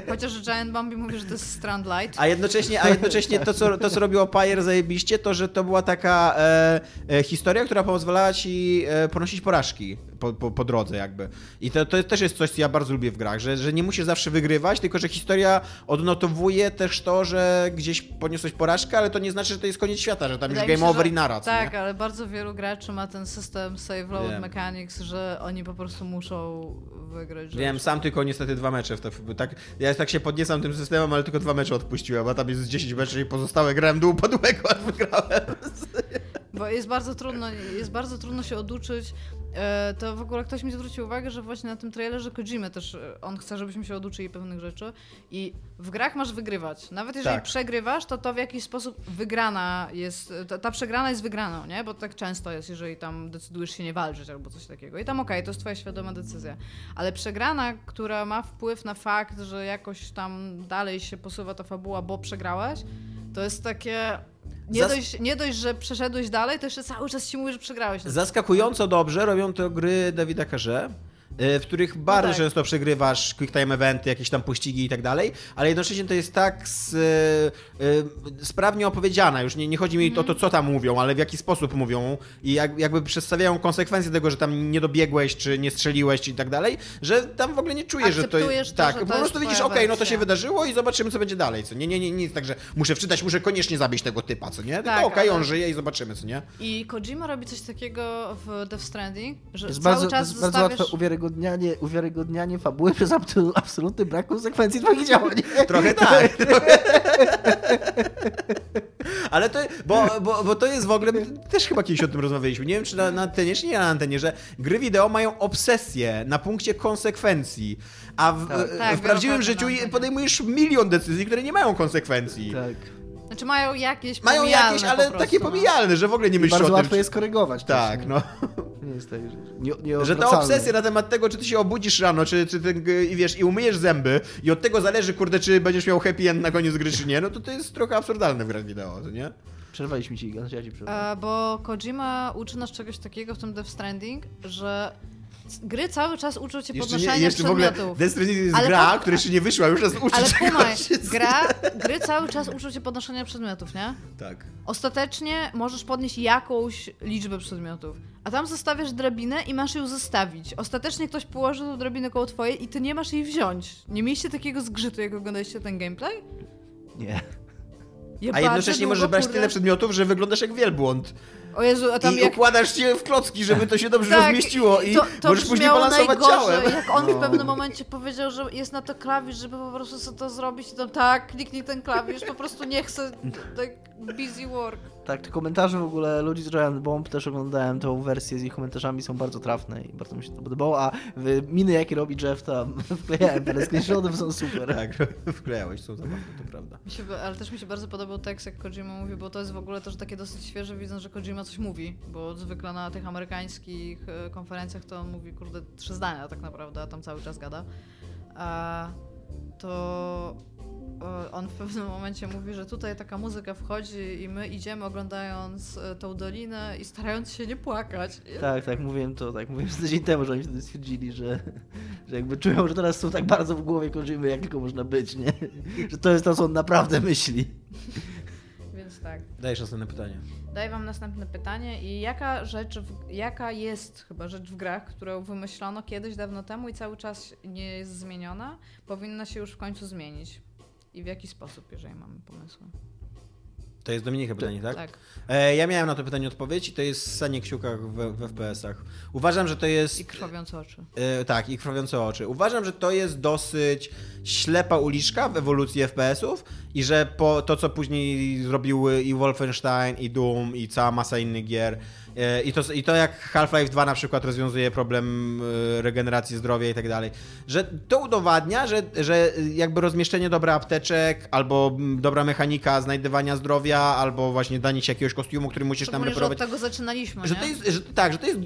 Chociaż Giant Bombi mówi, że to jest Strand Light. A jednocześnie, a jednocześnie to, co, to, co robiło Pyre zajebiście, to, że to była taka e, e, historia, która pozwalała ci e, ponosić porażki po, po, po drodze jakby. I to, to też jest coś, co ja bardzo lubię w grach, że, że nie musisz zawsze wygrywać, tylko że historia odnotowuje też to, że gdzieś poniosłeś porażkę, ale to nie znaczy, że to jest koniec świata, że tam Wydaje już game się, over i naraz. Tak, ale bardzo wielu graczy ma ten system save load Wiem. mechanics, że oni po prostu muszą wygrać. Wiem, sam tylko niestety dwa mecze w to, tak, ja tak się podniecam tym systemem, ale tylko dwa mecze odpuściłem, a tam jest 10 meczy i pozostałe grałem do upadłego, aż wygrałem. Bo jest bardzo trudno, jest bardzo trudno się oduczyć. E, To w ogóle ktoś mi zwrócił uwagę, że właśnie na tym trailerze Kojimy też e, on chce, żebyśmy się oduczyli pewnych rzeczy. I w grach masz wygrywać. Nawet jeżeli Tak. przegrywasz, to to w jakiś sposób wygrana jest. Ta, ta przegrana jest wygraną, nie? Bo tak często jest, jeżeli tam decydujesz się nie walczyć albo coś takiego. I tam okej, to jest twoja świadoma decyzja. Ale przegrana, która ma wpływ na fakt, że jakoś tam dalej się posuwa ta fabuła, bo przegrałeś, to jest takie. Nie, Zas- dość, nie dość, że przeszedłeś dalej, to jeszcze cały czas ci mówi, że przegrałeś. Zaskakująco dobrze robią to gry Dawida Karze. Y, w których bardzo tak. często przegrywasz quick time eventy, jakieś tam pościgi i tak dalej, ale jednocześnie to jest tak z, y, y, sprawnie opowiedziana. Już nie, nie chodzi mi o to, co tam mówią, ale w jaki sposób mówią i jak, jakby przedstawiają konsekwencje tego, że tam nie dobiegłeś, czy nie strzeliłeś, i tak dalej, że tam w ogóle nie czujesz, że to to, Tak, że to po prostu widzisz, okej, no to się wydarzyło i zobaczymy, co będzie dalej, co nie? Nie, nie, tak, że muszę wczytać, muszę koniecznie zabić tego typa, co nie? Tylko Tak, okej, ale- on żyje i zobaczymy, co nie? I Kojima robi coś takiego w Death Stranding, że Jest cały bardzo, czas jest bardzo zostawiasz... łatwe uwiarygodnianie, uwiarygodnianie fabuły przez absolutny brak konsekwencji twoich działań. <laughs> Trochę <laughs> tak. Trochę. <laughs> Ale to, bo, bo, bo to jest w ogóle, też chyba kiedyś o tym rozmawialiśmy, nie wiem czy na, na antenie, czy nie na antenie, że gry wideo mają obsesję na punkcie konsekwencji, a w, Tak. w Tak, prawdziwym wielokrotnie życiu podejmujesz milion decyzji, które nie mają konsekwencji. Tak. Znaczy mają jakieś Mają jakieś, po ale prostu, takie no. pomijalne, że w ogóle nie myślisz bardzo o tym. łatwo je skorygować. Tak, też, no. Nie jest tak, że nie, nie Że ta obsesja na temat tego, czy ty się obudzisz rano, czy, czy ty, i wiesz, i umyjesz zęby i od tego zależy, kurde, czy będziesz miał happy end na koniec gry, czy nie, no to to jest trochę absurdalne w grach wideo, to nie? Przerwaliśmy ci, Iga, ja ci przerwałem. Bo Kojima uczy nas czegoś takiego w tym Death Stranding, że gry cały czas uczą cię Jeszcze, podnoszenia nie, jeszcze w ogóle przedmiotów. Death Stranding jest Ale gra, po- która jeszcze nie wyszła, już nas uczy Ale kumaj, gra, gry cały czas uczą cię podnoszenia przedmiotów, nie? Tak. Ostatecznie możesz podnieść jakąś liczbę przedmiotów, a tam zostawiasz drabinę i masz ją zostawić. Ostatecznie ktoś położy tą drabinę koło twojej i ty nie masz jej wziąć. Nie mieliście takiego zgrzytu, jak oglądaliście ten gameplay? Nie. Ja A jednocześnie możesz brać tyle przedmiotów, że wyglądasz jak wielbłąd. O Jezu, a tam I jak... układasz się w klocki, żeby to się dobrze Tak, rozmieściło i to, to możesz później balansować ciałem. jak on No. w pewnym momencie powiedział, że jest na to klawisz, żeby po prostu sobie to zrobić i tam tak, kliknij ten klawisz, po prostu nie chcę tak busy work. Tak, te komentarze w ogóle ludzi z Giant Bomb też oglądałem tą wersję z ich komentarzami, są bardzo trafne i bardzo mi się to podobało, a w- miny jakie robi Jeff tam <laughs> wklejałem parę screenshotów, są super. <laughs> Tak, <laughs> wklejałeś, są zabawne, to prawda. Mi się, ale też mi się bardzo podobał tekst, jak Kojima mówi, bo to jest w ogóle też takie dosyć świeże, widząc, że Kojima coś mówi, bo zwykle na tych amerykańskich e, konferencjach to on mówi, kurde, trzy zdania tak naprawdę, a tam cały czas gada. A to on w pewnym momencie mówi, że tutaj taka muzyka wchodzi i my idziemy oglądając e, tą dolinę i starając się nie płakać. Tak, tak, mówiłem to, tak, mówiłem z tydzień temu, że oni wtedy stwierdzili, że, że jakby czują, że teraz są tak bardzo w głowie Kojimy, jak tylko można być, nie? Że to jest to, co on naprawdę myśli. Więc tak. Dajesz następne pytanie. Daję wam następne pytanie i jaka rzecz, w, jaka jest chyba rzecz w grach, którą wymyślono kiedyś dawno temu i cały czas nie jest zmieniona, powinna się już w końcu zmienić? I w jaki sposób, jeżeli mamy pomysły? To jest Dominika pytanie, tak? Tak. E, ja miałem na to pytanie odpowiedź i to jest ssanie kciukach w, w FPS-ach. Uważam, że to jest... I krwawiące oczy. E, tak, i krwawiące oczy. Uważam, że to jest dosyć ślepa uliczka w ewolucji FPS-ów i że po to, co później zrobiły i Wolfenstein, i Doom, i cała masa innych gier, i to, i to jak Half-Life 2 na przykład rozwiązuje problem e, regeneracji zdrowia i tak dalej, że to udowadnia, że, że jakby rozmieszczenie dobra apteczek, albo mm, dobra mechanika znajdywania zdrowia, albo właśnie danie ci jakiegoś kostiumu, który musisz tam Szczególnie, że od reperować. tego zaczynaliśmy, Że nie? to jest, że, tak, że to jest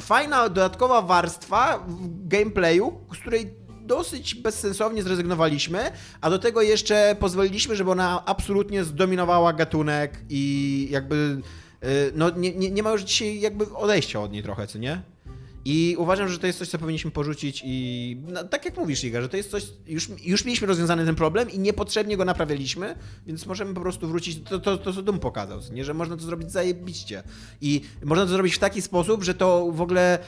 fajna, dodatkowa warstwa w gameplayu, z której dosyć bezsensownie zrezygnowaliśmy, a do tego jeszcze pozwoliliśmy, żeby ona absolutnie zdominowała gatunek i jakby no nie, nie, nie ma już dzisiaj jakby odejścia od niej trochę, co nie? I uważam, że to jest coś, co powinniśmy porzucić i no, tak jak mówisz, Iga, że to jest coś, już, już mieliśmy rozwiązany ten problem i niepotrzebnie go naprawialiśmy, więc możemy po prostu wrócić do to, to, co Dum pokazał, nie? że można to zrobić zajebiście. I można to zrobić w taki sposób, że to w ogóle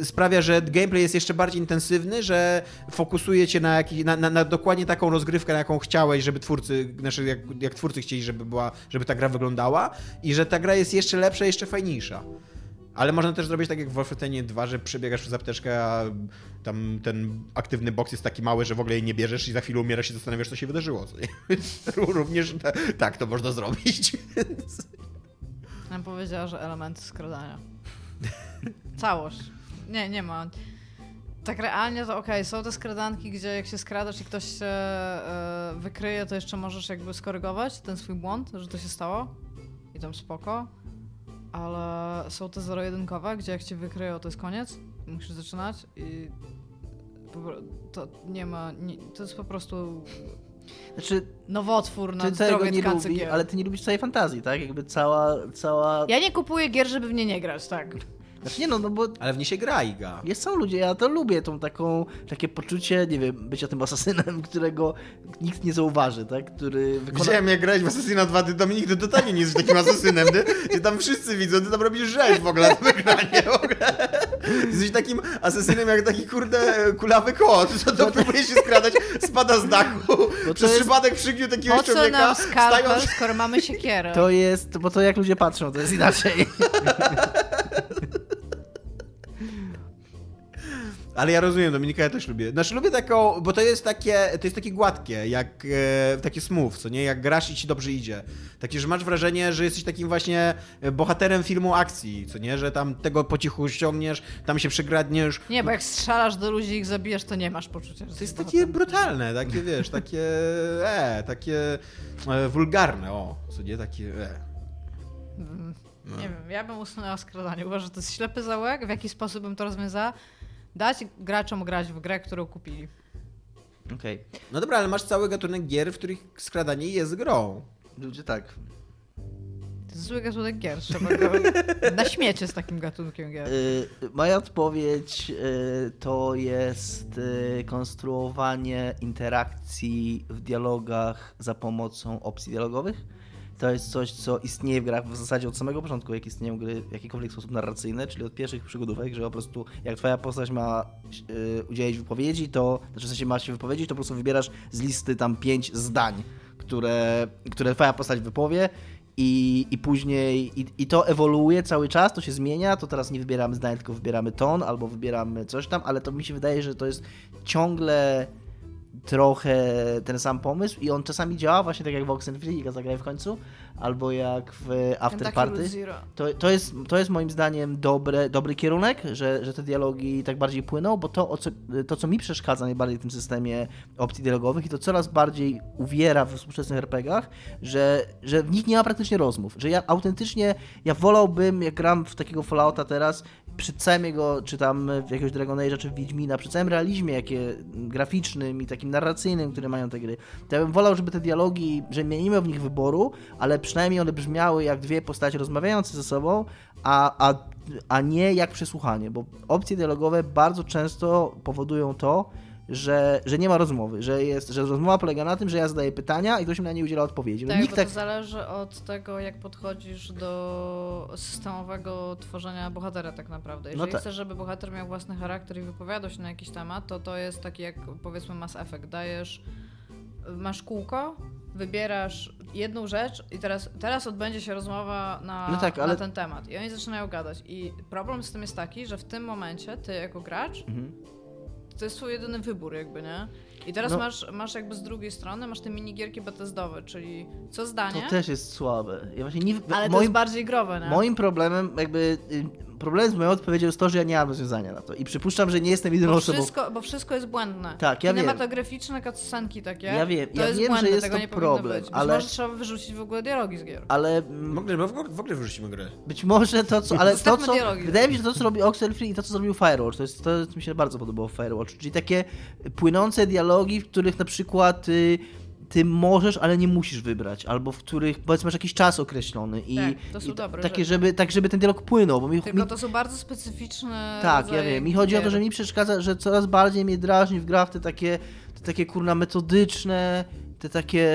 e, sprawia, że gameplay jest jeszcze bardziej intensywny, że fokusuje cię na, na, na, na dokładnie taką rozgrywkę, na jaką chciałeś, żeby twórcy, znaczy jak, jak twórcy chcieli, żeby, była, żeby ta gra wyglądała i że ta gra jest jeszcze lepsza, jeszcze fajniejsza. Ale można też zrobić tak jak w Wolfensteinie 2, że przebiegasz przez apteczkę, a tam ten aktywny boks jest taki mały, że w ogóle jej nie bierzesz i za chwilę umierasz i zastanawiasz, co się wydarzyło. <laughs> Również ta, tak to można zrobić. <laughs> Ja powiedziała, że elementy skradania. Całość. Nie, nie ma. Tak realnie to okej, są te skradanki, gdzie jak się skradasz i ktoś się e, wykryje, to jeszcze możesz jakby skorygować ten swój błąd, że to się stało. I tam spoko. Ale są te zero-jedynkowe, gdzie jak cię wykryją, to jest koniec. Musisz zaczynać i to nie ma, nie, to jest po prostu Znaczy, nowotwór na zdrowie nie lubi, ale ty nie lubisz całej fantazji, tak? Jakby cała, cała... Ja nie kupuję gier, żeby w nie nie grać, tak. Znaczy nie no, no bo Ale w nie się gra Iga. jest są ludzie, ja to lubię, tą taką, takie poczucie, nie wiem, bycia tym asasynem, <laughs> którego nikt nie zauważy, tak? Który wykona... Widziałem jak grałeś w Assassina 2, ty Dominik, ty totalnie nie jesteś takim asasynem, ty, ty tam wszyscy widzą, ty tam robisz rzeź w ogóle na wygranie, w ogóle. Jesteś takim asasynem jak taki kurde kulawy kot, co to próbuje się skradać, spada z dachu, to przez jest- przypadek przygnił takiego Po co człowieka, nam skalpel, stając... skoro mamy siekierę? To jest, bo to jak ludzie patrzą, to jest inaczej. <laughs> Ale ja rozumiem, Dominika ja też lubię. Znaczy lubię taką, bo to jest takie, to jest takie gładkie, jak e, takie smooth, co nie? Jak grasz i ci dobrze idzie. Takie, że masz wrażenie, że jesteś takim właśnie e, bohaterem filmu akcji, co nie? Że tam tego po cichu ściągniesz, tam się przegradniesz. Nie, bo jak strzelasz do ludzi i ich zabijesz, to nie masz poczucia, że To jest takie brutalne, takie wiesz, takie e, takie e, wulgarne, o, co nie? Takie e. Nie wiem, ja bym usunęła skradanie. Uważam, że to jest ślepy zaułek. W jaki sposób bym to rozwiązała? Dać graczom grać w grę, którą kupili. Okej. No dobra, ale masz cały gatunek gier, w których skradanie jest grą. Ludzie tak. To jest zły gatunek gier. Trzeba go <laughs> na śmiecie z takim gatunkiem gier. Y, moja odpowiedź y, to jest y, konstruowanie interakcji w dialogach za pomocą opcji dialogowych. To jest coś, co istnieje w grach w zasadzie od samego początku, jak istnieją gry w jakikolwiek sposób narracyjne, czyli od pierwszych przygodówek, że po prostu jak twoja postać ma y, udzielić wypowiedzi, to znaczy w sensie ma się wypowiedzieć, to po prostu wybierasz z listy tam pięć zdań, które, które twoja postać wypowie i, i później i, i to ewoluuje cały czas, to się zmienia, to teraz nie wybieramy zdań, tylko wybieramy ton albo wybieramy coś tam, ale to mi się wydaje, że to jest ciągle trochę ten sam pomysł i on czasami działa właśnie tak jak w Oxenfree, jak zagraj w końcu, albo jak w After Party. To, to, jest, to jest moim zdaniem dobre, dobry kierunek, że, że te dialogi tak bardziej płyną, bo to, o co, to, co mi przeszkadza najbardziej w tym systemie opcji dialogowych i to coraz bardziej uwiera w współczesnych RPGach, że, że w nich nie ma praktycznie rozmów. Że ja autentycznie, ja wolałbym, jak gram w takiego Fallouta teraz, przy całym jego, czy tam jakiegoś Dragon Age'a, czy Wiedźmina, przy całym realizmie jakie, graficznym i takim narracyjnym, które mają te gry, to ja bym wolał, żeby te dialogi, że miał w nich wyboru, ale przynajmniej one brzmiały jak dwie postacie rozmawiające ze sobą, a, a, a nie jak przesłuchanie, bo opcje dialogowe bardzo często powodują to, że, że nie ma rozmowy, że, jest, że rozmowa polega na tym, że ja zadaję pytania i ktoś mi na nie udziela odpowiedzi. No Tak, nikt bo tak... to zależy od tego, jak podchodzisz do systemowego tworzenia bohatera tak naprawdę. Jeżeli tak. chcesz, żeby bohater miał własny charakter i wypowiadał się na jakiś temat, to to jest taki jak powiedzmy Mass Effect. Dajesz, masz kółko, wybierasz jedną rzecz i teraz, teraz odbędzie się rozmowa na, No tak, ale- na ten temat. I oni zaczynają gadać. I problem z tym jest taki, że w tym momencie ty jako gracz Mhm. To jest twój jedyny wybór jakby, nie? I teraz No. masz, masz jakby z drugiej strony, masz te minigierki Bethesdowe, czyli co zdanie, To też jest słabe. Ja właśnie nie... ale to moim, jest bardziej growe, nie? moim problemem, jakby problemem z moją odpowiedzią jest to, że ja nie mam rozwiązania na to i przypuszczam, że nie jestem jedyną bo, osobą. wszystko, bo wszystko jest błędne. Tak, ja wiem. Kinematograficzne cutscenki takie, Ja wiem, to ja jest wiem, że błędne, jest tego to nie powinno problem, być. Być ale- może trzeba wyrzucić w ogóle dialogi z gier. Ale mm, Mogli, w ogóle, w ogóle wyrzucimy grę. być może to, co. Ale to, co. Wydaje mi się, że to, co robi Oxenfree i to, co zrobił Firewatch, to jest to, co mi się bardzo podobało w Firewatch. Czyli takie płynące dialogi, w których na przykład. Y, ty możesz, ale nie musisz wybrać, albo w których powiedzmy masz jakiś czas określony i, Tak, i dobre takie, żeby, tak żeby ten dialog płynął, bo mi, Tylko mi to są bardzo specyficzne Tak, ja wiem. Mi chodzi o to, gier. że mi przeszkadza, że coraz bardziej mnie drażni w grach te takie, te takie kurna metodyczne, te takie,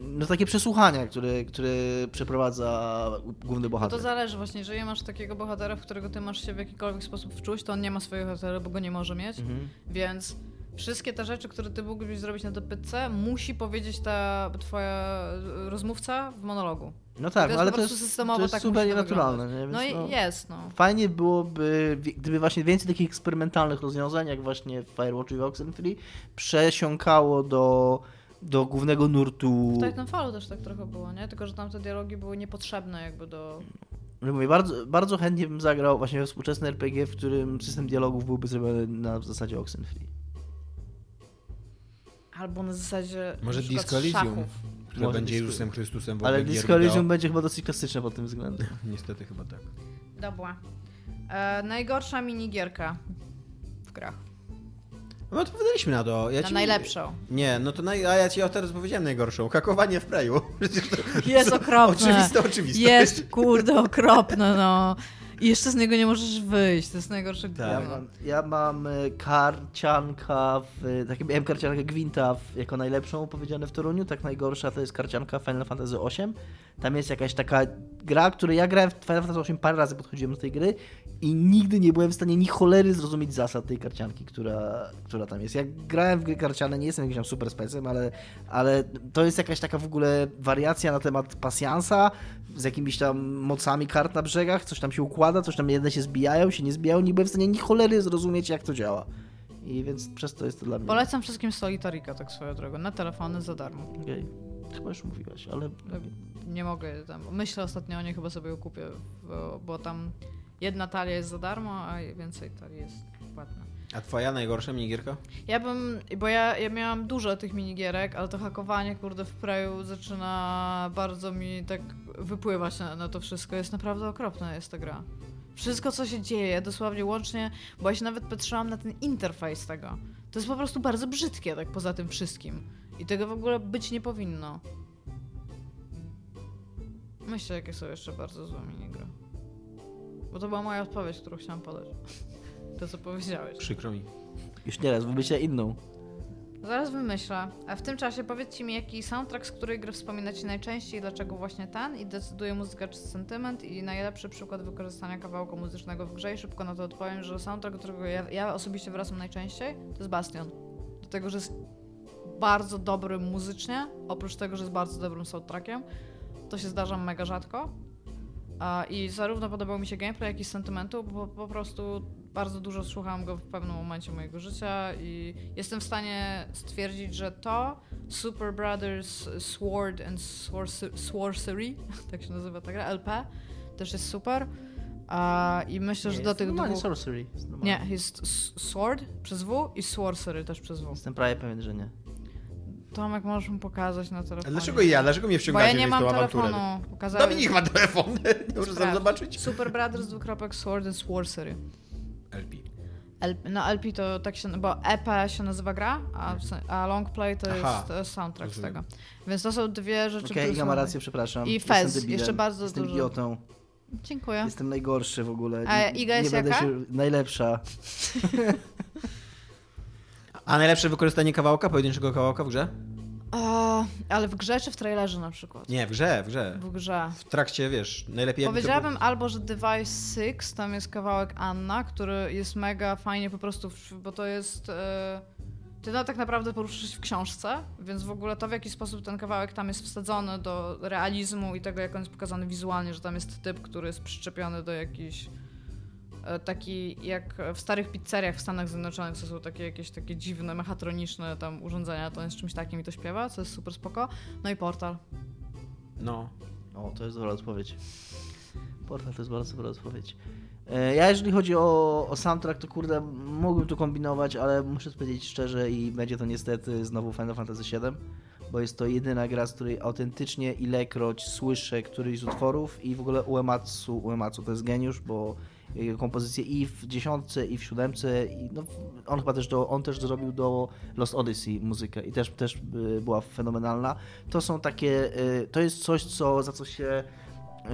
no takie przesłuchania, które, które przeprowadza główny No bohater. to zależy właśnie, jeżeli masz takiego bohatera, w którego ty masz się w jakikolwiek sposób wczuć, to on nie ma swojego bohatera, bo go nie może mieć, Mhm. więc wszystkie te rzeczy, które ty mógłbyś zrobić na dopytce, musi powiedzieć ta twoja rozmówca w monologu. No tak, to ale to jest, systemowo to jest tak super nienaturalne. Nie? No no, jest, no. Fajnie byłoby, gdyby właśnie więcej takich eksperymentalnych rozwiązań, jak właśnie w Firewatch i w Oxenfree, przesiąkało do, do głównego nurtu. W Titanfallu też tak trochę było, nie? Tylko, że tam te dialogi były niepotrzebne jakby do... Że Mówię, bardzo, bardzo chętnie bym zagrał właśnie we współczesne RPG, w którym system dialogów byłby zrobiony na zasadzie Oxenfree. Albo na zasadzie Może na Disco Elysium, które Może będzie Disco- Jezusem Chrystusem w Ale ogóle gier Disco Elysium będzie chyba dosyć klasyczne pod tym względem. <laughs> Niestety chyba tak. Dobra. E, najgorsza minigierka w grach. No odpowiadaliśmy na to. Ja Na ci- najlepszą. Nie, no to naj... a ja ci teraz powiedziałem najgorszą. Hakowanie w Preju. <laughs> Jest okropne. Oczywiste oczywistość. Jest, kurde, okropne, no. I jeszcze z niego nie możesz wyjść, to jest najgorsze Tak. Ja mam, ja mam y, karcianka, w, tak miałem karciankę Gwinta w, jako najlepszą powiedziane w Toruniu, tak najgorsza to jest karcianka Final Fantasy VIII. Tam jest jakaś taka gra, której ja grałem w Final Fantasy VIII parę razy podchodziłem do tej gry i nigdy nie byłem w stanie ni cholery zrozumieć zasad tej karcianki, która, która tam jest. Jak grałem w gry karciane, nie jestem jakimś tam super specem, ale, ale to jest jakaś taka w ogóle wariacja na temat pasjansa z jakimiś tam mocami kart na brzegach, coś tam się układa, coś tam jedne się zbijają, się nie zbijają, nie byłem w stanie ni cholery zrozumieć jak to działa. I więc przez to jest to dla mnie. Polecam wszystkim Solitarika, tak swoją drogą, na telefony za darmo. Okej. Chyba już mówiłaś, ale Nie mogę tam. Myślę ostatnio o niej, chyba sobie ją kupię, bo, bo tam jedna talia jest za darmo, a więcej talii jest płatna. A twoja najgorsza minigierka? Ja bym, bo ja, ja miałam dużo tych minigierek, ale to hakowanie, kurde, w Preju zaczyna bardzo mi tak wypływać na, na to wszystko. Jest naprawdę okropna jest ta gra. Wszystko, co się dzieje, dosłownie łącznie, bo ja się nawet patrzyłam na ten interfejs tego. To jest po prostu bardzo brzydkie, tak poza tym wszystkim. I tego w ogóle być nie powinno. Myślę, jakie są jeszcze bardzo złe minigry. Bo to była moja odpowiedź, którą chciałam podać. To, co powiedziałeś. Przykro mi. już nie raz, wymyślę inną. Zaraz wymyślę. A w tym czasie powiedzcie mi, jaki soundtrack z której gry wspominacie najczęściej, dlaczego właśnie ten i decyduje muzyka czy sentyment i najlepszy przykład wykorzystania kawałka muzycznego w grze i szybko na to odpowiem, że soundtrack, do którego ja, ja osobiście wracam najczęściej, to jest Bastion. Dlatego, że jest bardzo dobry muzycznie, oprócz tego, że jest bardzo dobrym soundtrackiem. To się zdarza mega rzadko. I zarówno podobał mi się gameplay, jak i sentymentu, bo po prostu bardzo dużo słuchałam go w pewnym momencie mojego życia i jestem w stanie stwierdzić, że to Super Brothers Sword and Sorcer- Sorcery, <laughs> tak się nazywa ta gra, LP, też jest super. A, I myślę, że do tych dwóch... Sorcery. jest normalnie. Nie, jest Sword przez W i Sorcery też przez W. Jestem prawie pewien, że nie. Tomek, możesz mu pokazać na A telefonie. dlaczego ja? Dlaczego mnie Bo wciągacie ja nie w mam tą awanturę? telefonu. Pokazałem... Dominik ma telefon. <laughs> Nie muszę sam zobaczyć. Super Brothers dwukropek Sword and Sorcery. LP. L, no LP to tak się, bo EP się nazywa gra, a, a long play to Aha, jest, to jest soundtrack z tego. Więc to są dwie rzeczy, Okej, są- ma rację, przepraszam. I Fez, jeszcze bardzo Jestem dużo. idiotą. Dziękuję. Jestem najgorszy w ogóle. A Iga jest nie będę jaka? Się... Najlepsza. <laughs> A najlepsze wykorzystanie kawałka, pojedynczego kawałka w grze? O, ale w grze czy w trailerze na przykład? Nie, w grze, w grze. W grze. W trakcie, wiesz, najlepiej jakby to Powiedziałabym albo, że Device 6, tam jest kawałek Anna, który jest mega fajnie po prostu, bo to jest... E, ty no, tak naprawdę poruszysz w książce, więc w ogóle to, w jaki sposób ten kawałek tam jest wsadzony do realizmu i tego, jak on jest pokazany wizualnie, że tam jest typ, który jest przyczepiony do jakiś e, taki, jak w starych pizzeriach w Stanach Zjednoczonych, co są takie jakieś takie dziwne, mechatroniczne tam urządzenia, to on jest czymś takim i to śpiewa, co jest super spoko. No i Portal. No. O, to jest dobra odpowiedź. Portal to jest bardzo dobra odpowiedź. E, Ja jeżeli chodzi o, o soundtrack, to kurde, mógłbym tu kombinować, ale muszę powiedzieć szczerze i będzie to niestety znowu Final Fantasy VII, bo jest to jedyna gra, z której autentycznie ilekroć słyszę któryś z utworów i w ogóle Uematsu, Uematsu to jest geniusz, bo kompozycje i w dziesiątce, i w siódemce, i no, on chyba też, do, on też zrobił do Lost Odyssey muzykę i też, też y, była fenomenalna. To są takie, y, to jest coś, co, za co się y,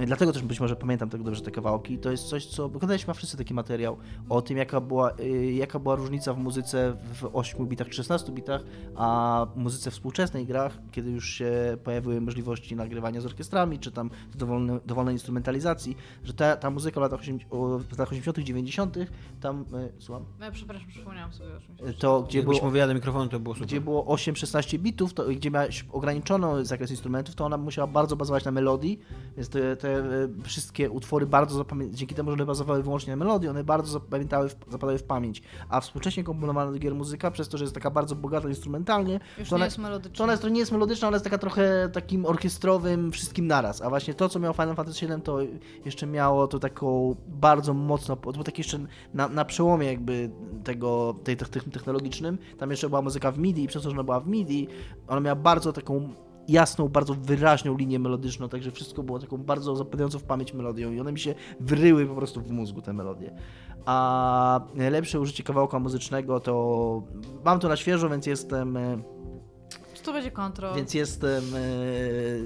Dlatego też być może pamiętam tak dobrze te kawałki. To jest coś, co. Oglądaliśmy ma wszyscy taki materiał o tym, jaka była, y, jaka była różnica w muzyce w 8 bitach czy 16 bitach, a muzyce współczesnej grach, kiedy już się pojawiły możliwości nagrywania z orkiestrami, czy tam z dowolne, dowolnej instrumentalizacji, że ta, ta muzyka w latach, 80, o- w latach 80., 90., tam. Y, słucham? No, przepraszam, przypomniałam sobie o czymś. To, gdzie Jakbyś było, mówiła do mikrofonu, to było super. gdzie było 8-16 bitów, to, gdzie miałeś ograniczono zakres instrumentów, to ona musiała bardzo bazować na melodii, więc te, te e, wszystkie utwory bardzo zapamiętały, dzięki temu, że one bazowały wyłącznie na melodii, one bardzo zapamiętały, zapadały w pamięć. A współcześnie komponowana do gier muzyka, przez to, że jest taka bardzo bogata instrumentalnie, Już to nie ona, jest melodyczna. to ona jest, to nie jest melodyczna, ona jest taka trochę takim orkiestrowym wszystkim naraz. A właśnie to, co miało Final Fantasy VII, to jeszcze miało to taką bardzo mocno, to było takie jeszcze na, na przełomie jakby tego, tej, tych technologicznym. Tam jeszcze była muzyka w MIDI i przez to, że ona była w MIDI, ona miała bardzo taką jasną, bardzo wyraźną linię melodyczną, także wszystko było taką bardzo zapadającą w pamięć melodią i one mi się wryły po prostu w mózgu, te melodie. A najlepsze użycie kawałka muzycznego to mam to na świeżo, więc jestem e, to będzie kontrol. Więc jestem.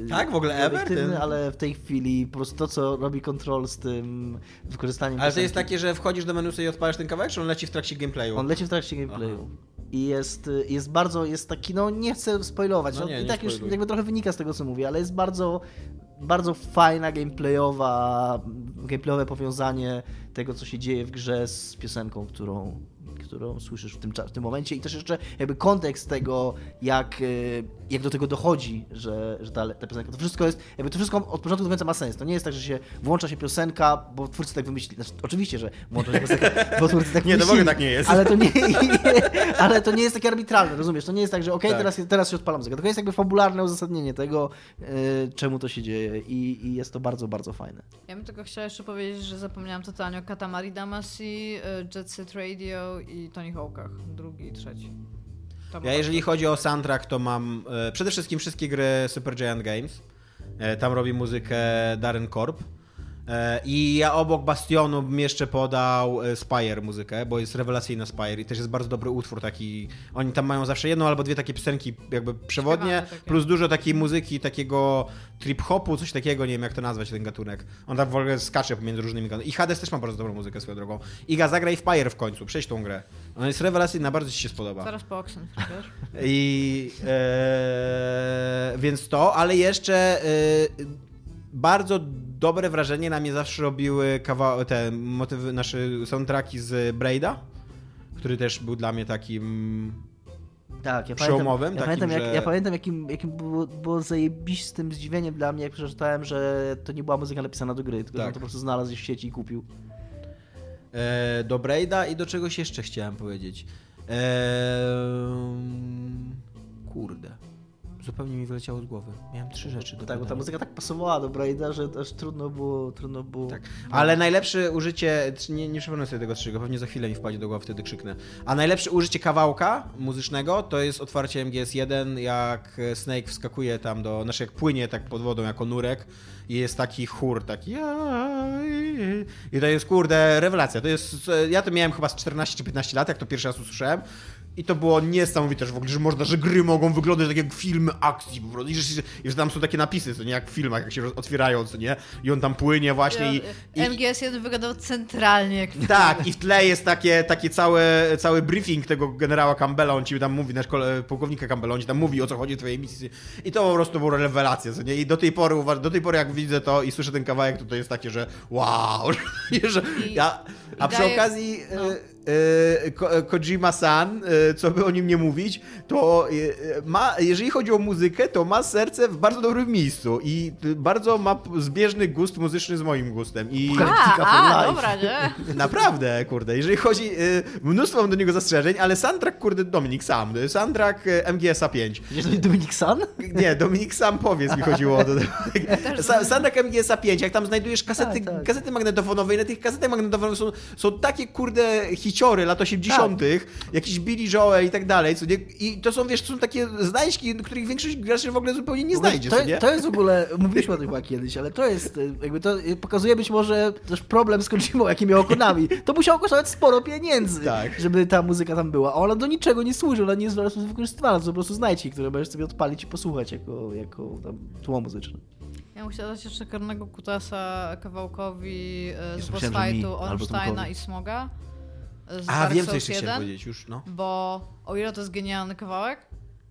E, Tak? W ogóle ever? obiektywny, Ten- ale w tej chwili po prostu to, co robi kontrol z tym wykorzystaniem. Ale to jest piosenki, takie, że wchodzisz do menu i odpalasz ten kawałek, czy on leci w trakcie gameplayu? On leci w trakcie gameplayu. I jest, y, jest bardzo, jest taki, no nie chcę spoilować, No no, nie, i tak już jakby trochę wynika z tego, co mówię, ale jest bardzo, bardzo fajna gameplayowa, gameplayowe powiązanie tego, co się dzieje w grze z piosenką, którą, którą słyszysz w tym, w tym momencie. I też jeszcze jakby kontekst tego, jak, y, jak do tego dochodzi, że, że ta, ta piosenka, to wszystko jest, jakby to wszystko od początku do końca ma sens. To nie jest tak, że się włącza się piosenka, bo twórcy tak wymyślili, znaczy, oczywiście, że włącza się piosenka, bo twórcy tak Nie, to w wymyślili. ogóle tak nie jest. Ale to nie, <laughs> ale to nie jest takie arbitralne, rozumiesz? To nie jest tak, że okej, Tak. teraz, teraz się odpala muzyka. To jest jakby fabularne uzasadnienie tego, e, czemu to się dzieje i, i jest to bardzo, bardzo fajne. Ja bym tylko chciała jeszcze powiedzieć, że zapomniałam totalnie o Katamari Damacy, y, Jet Set Radio i Tony Hawkach. Drugi i trzeci. Ja jeżeli chodzi o soundtrack, to mam e, przede wszystkim wszystkie gry Super Giant Games. E, tam robi muzykę Darren Korb. E, I ja obok Bastionu bym jeszcze podał e, Spire muzykę, bo jest rewelacyjna Spire i też jest bardzo dobry utwór taki. Oni tam mają zawsze jedną albo dwie takie piosenki jakby przewodnie, plus dużo takiej muzyki, takiego trip-hopu, coś takiego, nie wiem jak to nazwać ten gatunek. On tam w ogóle skacze pomiędzy różnymi gatunami. I Hades też ma bardzo dobrą muzykę swoją drogą. Iga, zagraj w Fire w końcu, przejść tą grę. Ona jest rewelacyjna, bardzo ci się spodoba. Zaraz po wiesz? I e, więc to, ale jeszcze e, bardzo dobre wrażenie na mnie zawsze robiły te motywy, nasze soundtracki z Braida, który też był dla mnie takim Tak, ja Przełomowym, pamiętam, ja takim, pamiętam, jak, że- ja pamiętam jakim, jakim było, było zajebistym zdziwieniem dla mnie, jak przeczytałem, że to nie była muzyka napisana do gry, tylko Tak. on to po prostu znalazł w sieci i kupił. e, do Braida i do czegoś jeszcze chciałem powiedzieć. E, kurde. Zupełnie mi wyleciało z głowy. Miałem trzy rzeczy do Tak, bo ta muzyka tak pasowała do Braida, że aż trudno było, trudno było... Tak. Ale najlepsze użycie, nie, nie przypomnę sobie tego trzeciego, pewnie za chwilę mi wpadnie do głowy, wtedy krzyknę. A najlepsze użycie kawałka muzycznego to jest otwarcie MGS1, jak Snake wskakuje tam do, znaczy jak płynie tak pod wodą jako nurek i jest taki chór, taki i to jest kurde rewelacja. To jest, ja to miałem chyba z 14 czy 15 lat, jak to pierwszy raz usłyszałem. I to było niesamowite, że w ogóle, że można, że gry mogą wyglądać tak jak filmy akcji po prostu. I że, i że tam są takie napisy, co nie jak w filmach, jak się otwierają, co nie? I on tam płynie właśnie i, i, MGS1 wyglądał centralnie jak tak, i w tle jest takie, takie całe, cały briefing tego generała Campbella, on ci tam mówi, nasz kole- pułkownika Campbella, on ci tam mówi o co chodzi w twojej misji. I to po prostu była rewelacja, co nie? I do tej pory, do tej pory jak widzę to i słyszę ten kawałek, to to jest takie, że wow, <laughs> że I- ja, a przy daje- okazji no. Ko- Kojima-san, e, co by o nim nie mówić, to e, ma, jeżeli chodzi o muzykę, to ma serce w bardzo dobrym miejscu i bardzo ma zbieżny gust muzyczny z moim gustem. I... A, a dobra, nie? <laughs> Naprawdę, kurde, jeżeli chodzi, y, mnóstwo mam do niego zastrzeżeń, ale soundtrack, kurde, Dominik sam, y, soundtrack y, MGS-a 5. Wiesz, to jest Dominik San? Nie, Dominik sam powiedz mi chodziło o to. Soundtrack MGS-a 5, jak tam znajdujesz kasety, Tak, tak. kasety magnetofonowe i na tych kasetach magnetofonowych są, są takie, kurde, hiciory lat 80 jakiś Billy Joel i tak dalej, co nie? I to są, wiesz, to są takie znajdźki, których większość graczy w ogóle zupełnie nie znajdzie, to, co nie? to jest w ogóle, <laughs> mówiliśmy o tym chyba kiedyś, ale to jest, y, jakby to y, pokazuje być może też problem z Kojimą, jaki miał Konami. To musiało kosztować sporo pieniędzy, Tak. żeby ta muzyka tam była. A ona do niczego nie służy, ona nie jest w żaden sposób wykorzystywana, to są po prostu znajdźki, które możesz sobie odpalić i posłuchać jako, jako tam tło muzyczne. Ja chciała dać jeszcze karnego kutasa kawałkowi e, z boss fightu Ornsteina i Smoga. Z A, Dark wiem, co Souls jeszcze chciałem 1, powiedzieć już, no. Bo o ile to jest genialny kawałek,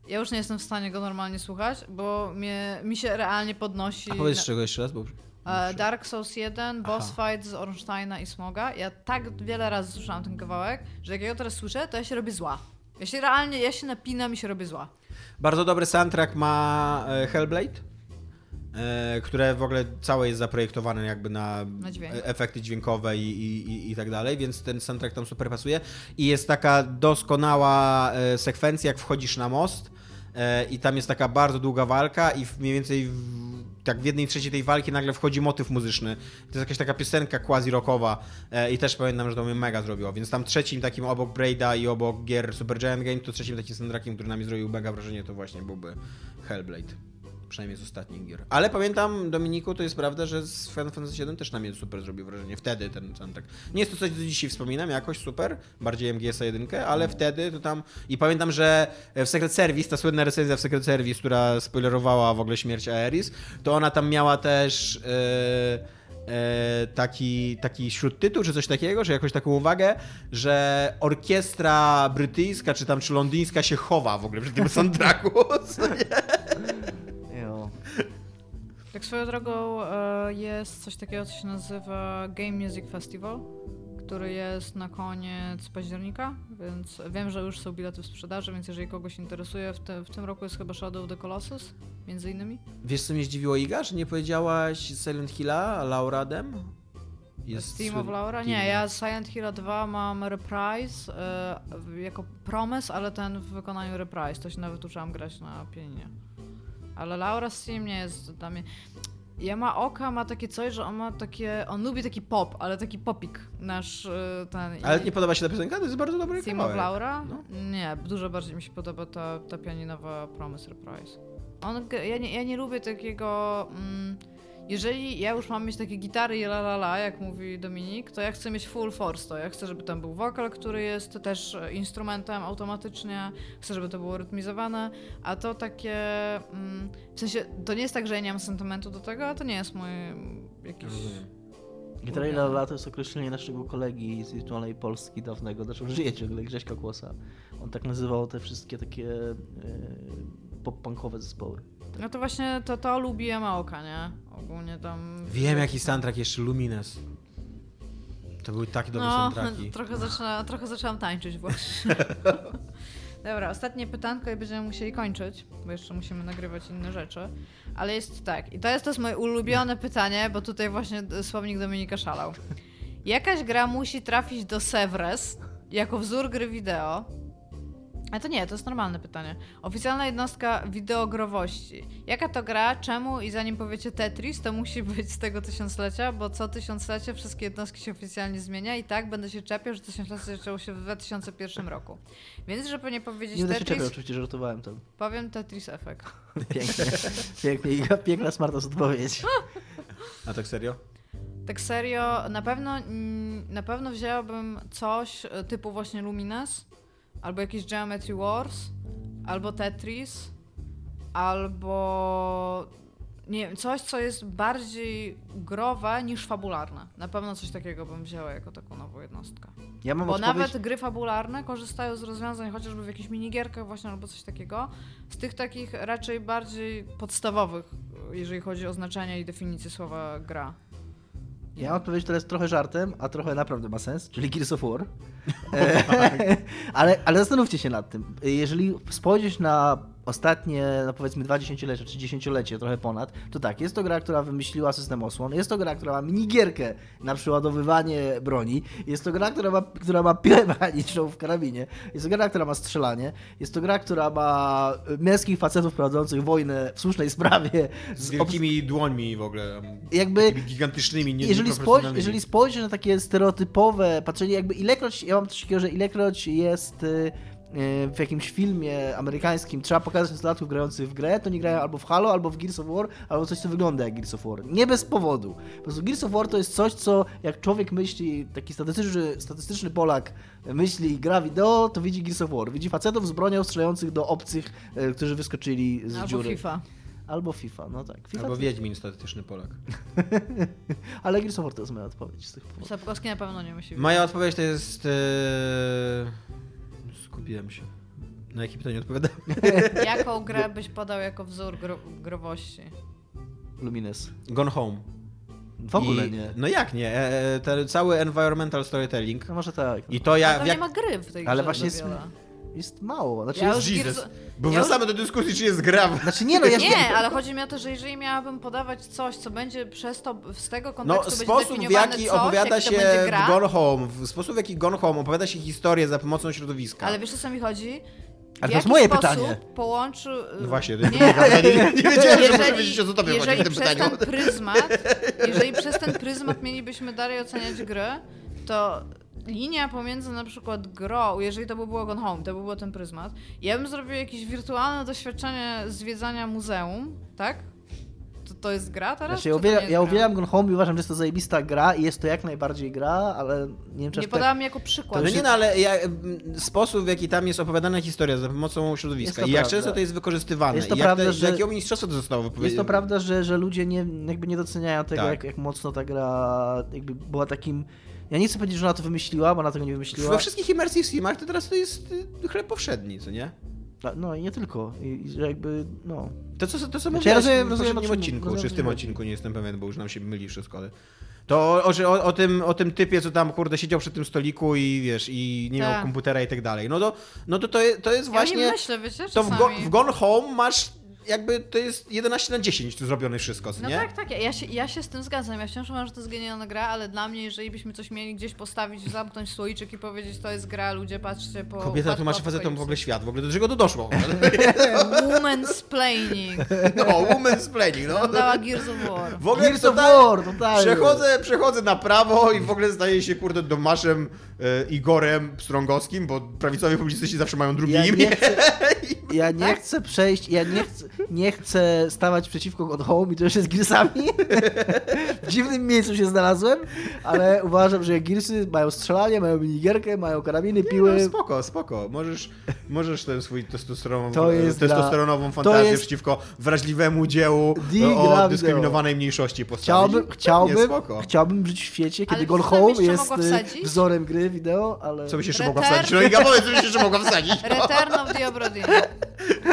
ja już nie jestem w stanie go normalnie słuchać, bo mnie, mi się realnie podnosi... A powiedz czego jeszcze raz, bo... E, Dark Souls 1, boss fight z Ornsteina i Smoga. Ja tak wiele razy słyszałam ten kawałek, że jak ja go teraz słyszę, to ja się robię zła. Ja się realnie, ja się napinam i się robię zła. Bardzo dobry soundtrack ma e, Hellblade, które w ogóle całe jest zaprojektowane jakby na, Na dźwięk. e- efekty dźwiękowe i, i, i, tak dalej, więc ten soundtrack tam super pasuje. I jest taka doskonała e, sekwencja, jak wchodzisz na most e, i tam jest taka bardzo długa walka i mniej więcej w, tak w jednej trzeciej tej walki nagle wchodzi motyw muzyczny. To jest jakaś taka piosenka quasi-rockowa e, i też pamiętam, że to mnie mega zrobiło. Więc tam trzecim takim obok Braida i obok gier Super Giant Game, to trzecim takim soundtrackiem, który na mnie zrobił mega wrażenie, to właśnie byłby Hellblade. Przynajmniej z ostatnich gier. Ale pamiętam, Dominiku, to jest prawda, że z Final Fantasy VII też na mnie super zrobił wrażenie. Wtedy ten soundtrack. Nie jest to coś, co dzisiaj wspominam, jakoś super, bardziej MGS 1, ale wtedy to tam... I pamiętam, że w Secret Service, ta słynna recenzja w Secret Service, która spoilerowała w ogóle śmierć Aeris, to ona tam miała też... Yy taki, taki śródtytuł, czy coś takiego, czy jakąś taką uwagę, że orkiestra brytyjska, czy tam, czy londyńska się chowa w ogóle przy tym soundtracku. <laughs> Tak swoją drogą e, jest coś takiego, co się nazywa Game Music Festival, który jest na koniec października, więc wiem, że już są bilety w sprzedaży, więc jeżeli kogoś interesuje, w, te, w tym roku jest chyba Shadow of the Colossus, między innymi. Wiesz, co mnie zdziwiło, Iga, że nie powiedziałaś Silent Hilla, Lauradem? Team of Laura? Team. Nie, ja Silent Hill 2 mam Reprise e, jako promise, ale ten w wykonaniu Reprise. To się nawet uczyłam grać na pianinie. Ale Laura Team nie jest dla mnie... Yamaoka ma takie coś, że on ma takie... On lubi taki pop, ale taki popik nasz e, ten... Ale nie podoba się ta piosenka? To jest bardzo dobry Team kawałek. of Laura? No. Nie, dużo bardziej mi się podoba ta, ta pianinowa Promise Reprise. On, ja, nie, ja nie lubię takiego... Mm, jeżeli ja już mam mieć takie gitary i la la la, jak mówi Dominik, to ja chcę mieć full force to. Ja chcę, żeby tam był wokal, który jest też instrumentem automatycznie. Chcę, żeby to było rytmizowane. A to takie... Mm, w sensie, to nie jest tak, że ja nie mam sentymentu do tego, a to nie jest mój jakiś... Gitara Ila Lala to jest określenie naszego kolegi z wirtualnej Polski dawnego, znaczy żyje ciągle, Grześka Kłosa. On tak nazywał te wszystkie takie e, pop-punkowe zespoły. No to właśnie to, to lubi Yamaoka, nie? Ogólnie tam... Wiem, jaki soundtrack jeszcze Lumines. To były takie dobre No, soundtracki. <laughs> trochę, zaczyna, trochę zaczęłam tańczyć właśnie. <laughs> Dobra, ostatnie pytanko i będziemy musieli kończyć, bo jeszcze musimy nagrywać inne rzeczy. Ale jest tak, i to jest, to jest moje ulubione pytanie, bo tutaj właśnie słownik Dominika szalał. Jakaś gra musi trafić do Sevres jako wzór gry wideo. A to nie, to jest normalne pytanie. Oficjalna jednostka wideogrowości. Jaka to gra, czemu i zanim powiecie Tetris, to musi być z tego tysiąclecia, bo co tysiąclecie wszystkie jednostki się oficjalnie zmienia i tak będę się czepiał, że tysiąclecie zaczęło się w 2001 roku. Więc żeby nie powiedzieć Nie będę się Tetris, czepiał, oczywiście żartowałem tam. powiem Tetris Effect. <laughs> Pięknie, pięknie, piękna smarta odpowiedź. A tak serio? Tak serio, na pewno, mm, na pewno wzięłabym coś typu właśnie Lumines, albo jakiś Geometry Wars, albo Tetris, albo nie wiem, coś, co jest bardziej growe niż fabularne. Na pewno coś takiego bym wzięła jako taką nową jednostkę. Ja mam Bo odpowiedź... nawet gry fabularne korzystają z rozwiązań chociażby w jakichś minigierkach właśnie albo coś takiego, z tych takich raczej bardziej podstawowych, jeżeli chodzi o znaczenie i definicję słowa gra. Ja mam odpowiedź teraz trochę żartem, a trochę naprawdę ma sens, czyli Gears of War. <laughs> E, <laughs> ale, ale zastanówcie się nad tym. Jeżeli spojrzeć na ostatnie, no powiedzmy, dwa dziesięciolecia, czy dziesięciolecie, trochę ponad, to tak, jest to gra, która wymyśliła system osłon, jest to gra, która ma minigierkę na przeładowywanie broni, jest to gra, która ma, która ma pilę mechaniczną w karabinie, jest to gra, która ma strzelanie, jest to gra, która ma męskich facetów prowadzących wojnę w słusznej sprawie. Z wielkimi dłońmi w ogóle. Jakby gigantycznymi, nie jeżeli, nieproporcjonalnymi. jeżeli spojrzysz na takie stereotypowe patrzenie, jakby ilekroć, ja mam coś takiego, że ilekroć jest y, y, w jakimś filmie amerykańskim, trzeba pokazać nastolatków grających w grę, to nie grają albo w Halo, albo w Gears of War, albo coś, co wygląda jak Gears of War. Nie bez powodu. Po prostu Gears of War to jest coś, co jak człowiek myśli, taki statystyczny, statystyczny Polak myśli gra wideo, to widzi Gears of War. Widzi facetów z bronią strzelających do obcych, y, którzy wyskoczyli z Albo dziury. FIFA. Albo FIFA, no tak. FIFA Albo to- Wiedźmin, statystyczny Polak. <laughs> Ale Gears of War to jest moja odpowiedź z tych powodów. Sapkowski na pewno nie musi Moja odpowiedź to jest... E... Skupiłem się. Na jakie pytanie odpowiadam? <laughs> Jaką grę byś podał jako wzór gro growości? Lumines. Gone Home. W ogóle I, nie. No jak nie? E, e, ten cały environmental storytelling. No może tak. No. I to ja... W nie jak... ma gry w tej grze Ale właśnie jest, mało. Znaczy, Ja jest, już Jesus. Gears- Bo ja już- wracamy do dyskusji, czy jest gra. znaczy nie no, ja Nie, ale chodzi mi o to, że jeżeli miałabym podawać coś, co będzie przez to, z tego No, kontekstu będzie sposób w jaki coś, opowiada się gra, Gone Home, w sposób w jaki Gone Home opowiada się historię za pomocą środowiska. ale wiesz o co mi chodzi? Ale to jest moje sposób pytanie. połączy... No właśnie, nie, nie, <laughs> nie, nie wiedziałem, że muszę jeżeli, wiedzieć, o co tobie chodzi w jeżeli tym przez pytaniu. ten pryzmat, <laughs> jeżeli przez ten pryzmat mielibyśmy dalej oceniać grę, to linia pomiędzy na przykład grą, jeżeli to by było Gone Home, to by był ten pryzmat, ja bym zrobił jakieś wirtualne doświadczenie zwiedzania muzeum, tak? To, to jest gra teraz? Znaczy, ja, to uwielbiam, ja gra? uwielbiam Gone Home i uważam, że jest to zajebista gra i jest to jak najbardziej gra, ale nie wiem czy Nie tak... podałam jako przykład. No nie, no ale ja, sposób, w jaki tam jest opowiadana historia za pomocą środowiska to i jak prawda. często to jest wykorzystywane Jest to i jak prawda, te, że- jakiego mistrzostwa to zostało Jest to wypowiedziane. prawda, że, że ludzie nie, jakby nie doceniają tego, Tak. jak, jak mocno ta gra jakby była takim... Ja nie chcę powiedzieć, że ona to wymyśliła, bo ona tego nie wymyśliła. We wszystkich immersive simach to teraz to jest y, chleb powszedni, co nie? No i nie tylko. I, i że jakby, no... To co, to co Znaczy, mówiłeś ja rozumiem- w poprzednim odcinku, rozumiem, czy w tym odcinku, nie jestem pewien, bo już nam się myli wszystko, ale... To o, o, o, tym, o tym typie, co tam, kurde, siedział przy tym stoliku i wiesz, i nie miał Tak. komputera i tak dalej. No to, no to, to, je- to jest Ja właśnie... nie myślę, wiecie, to w, czasami. go, w Gone Home masz jakby, to jest 11 na 10 tu zrobione wszystko, No nie? tak, tak, ja się, ja się z tym zgadzam. Ja wciąż uważam, że to jest genialna gra, ale dla mnie, jeżeli byśmy coś mieli gdzieś postawić, zamknąć słoiczek i powiedzieć, to jest gra, ludzie patrzcie po Kobieta tłumaczy facetom w ogóle świat, w ogóle do czego to doszło? <laughs> Woman's planning. <laughs> No, woman's planning, no. Dała Gears of War. W ogóle Gears of War, totalnie. Przechodzę, przechodzę na prawo i w ogóle staję się, kurde, Domaszem Igorem Strągowskim, bo prawicowi publicyści zawsze mają drugie Ja imię. nie chcę, <laughs> ja nie Tak? chcę przejść, ja nie chcę, nie chcę stawać przeciwko Home i to jeszcze z Gearsami. w dziwnym miejscu się znalazłem, ale uważam, że Gearsy mają strzelanie, mają minigierkę, mają karabiny, No, piły. spoko, spoko. Możesz, możesz ten swój testosteron, To jest testosteronową dla- fantazję to jest- przeciwko wrażliwemu dziełu e, o dyskryminowanej mniejszości postawić. Chciałbym, chciałbym, chciałbym żyć w świecie, kiedy Ale Gone Home jest y, wzorem gry wideo, ale... Co byś jeszcze Return- mogła wsadzić? No i powiedz, co byś jeszcze mogła wsadzić. Return of the Obra Dinn.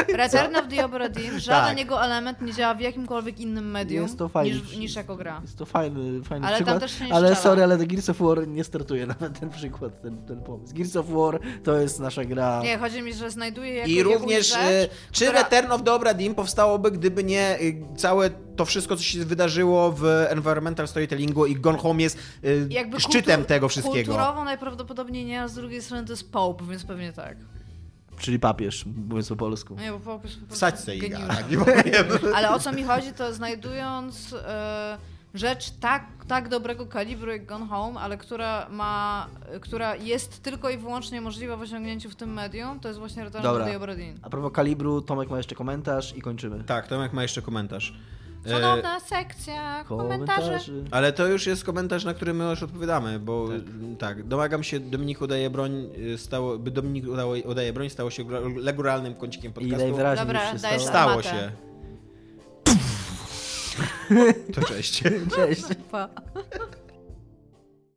Return of the Obra Dinn, żaden Tak. jego element nie działa w jakimkolwiek innym medium Jest to fajny niż, niż jako gra. Jest to fajny, fajny Ale tam przykład, też się nie ale sorry, ale The Gears of War nie startuje nawet ten przykład, ten, ten pomysł. Gears of War to jest nasza gra... Nie, chodzi mi, że znajduje jako, I jakąś również, rzecz, e, czy która- Return of the Obra Dinn powstałoby, gdyby nie y, całe to wszystko, co się wydarzyło w environmental storytellingu i Gone Home jest y, jakby szczytem kultur- tego wszystkiego. Kulturowo najprawdopodobniej nie, a z drugiej strony to jest Pope, więc pewnie tak. Czyli papież, mówiąc po polsku. Nie, bo jest po prostu Wsadź tak. <laughs> Ale o co mi chodzi, to znajdując e, rzecz tak, tak dobrego kalibru jak Gone Home, ale która ma, która jest tylko i wyłącznie możliwa w osiągnięciu w tym medium, to jest właśnie Return Dobra. of the Obra Dinn. A propos kalibru, Tomek ma jeszcze komentarz i kończymy. Tak, Tomek ma jeszcze komentarz. E, Cudowna sekcja, komentarzy. Ale to już jest komentarz, na który my już odpowiadamy, bo tak, domagam się, Dominiku daje broń, y, stało, by Dominik udało, udaje broń, stało się regularnym kącikiem I podcastu. najwyraźniej Dobra, już się stało. Stało się. <laughs> To cześć. Cześć. Pa.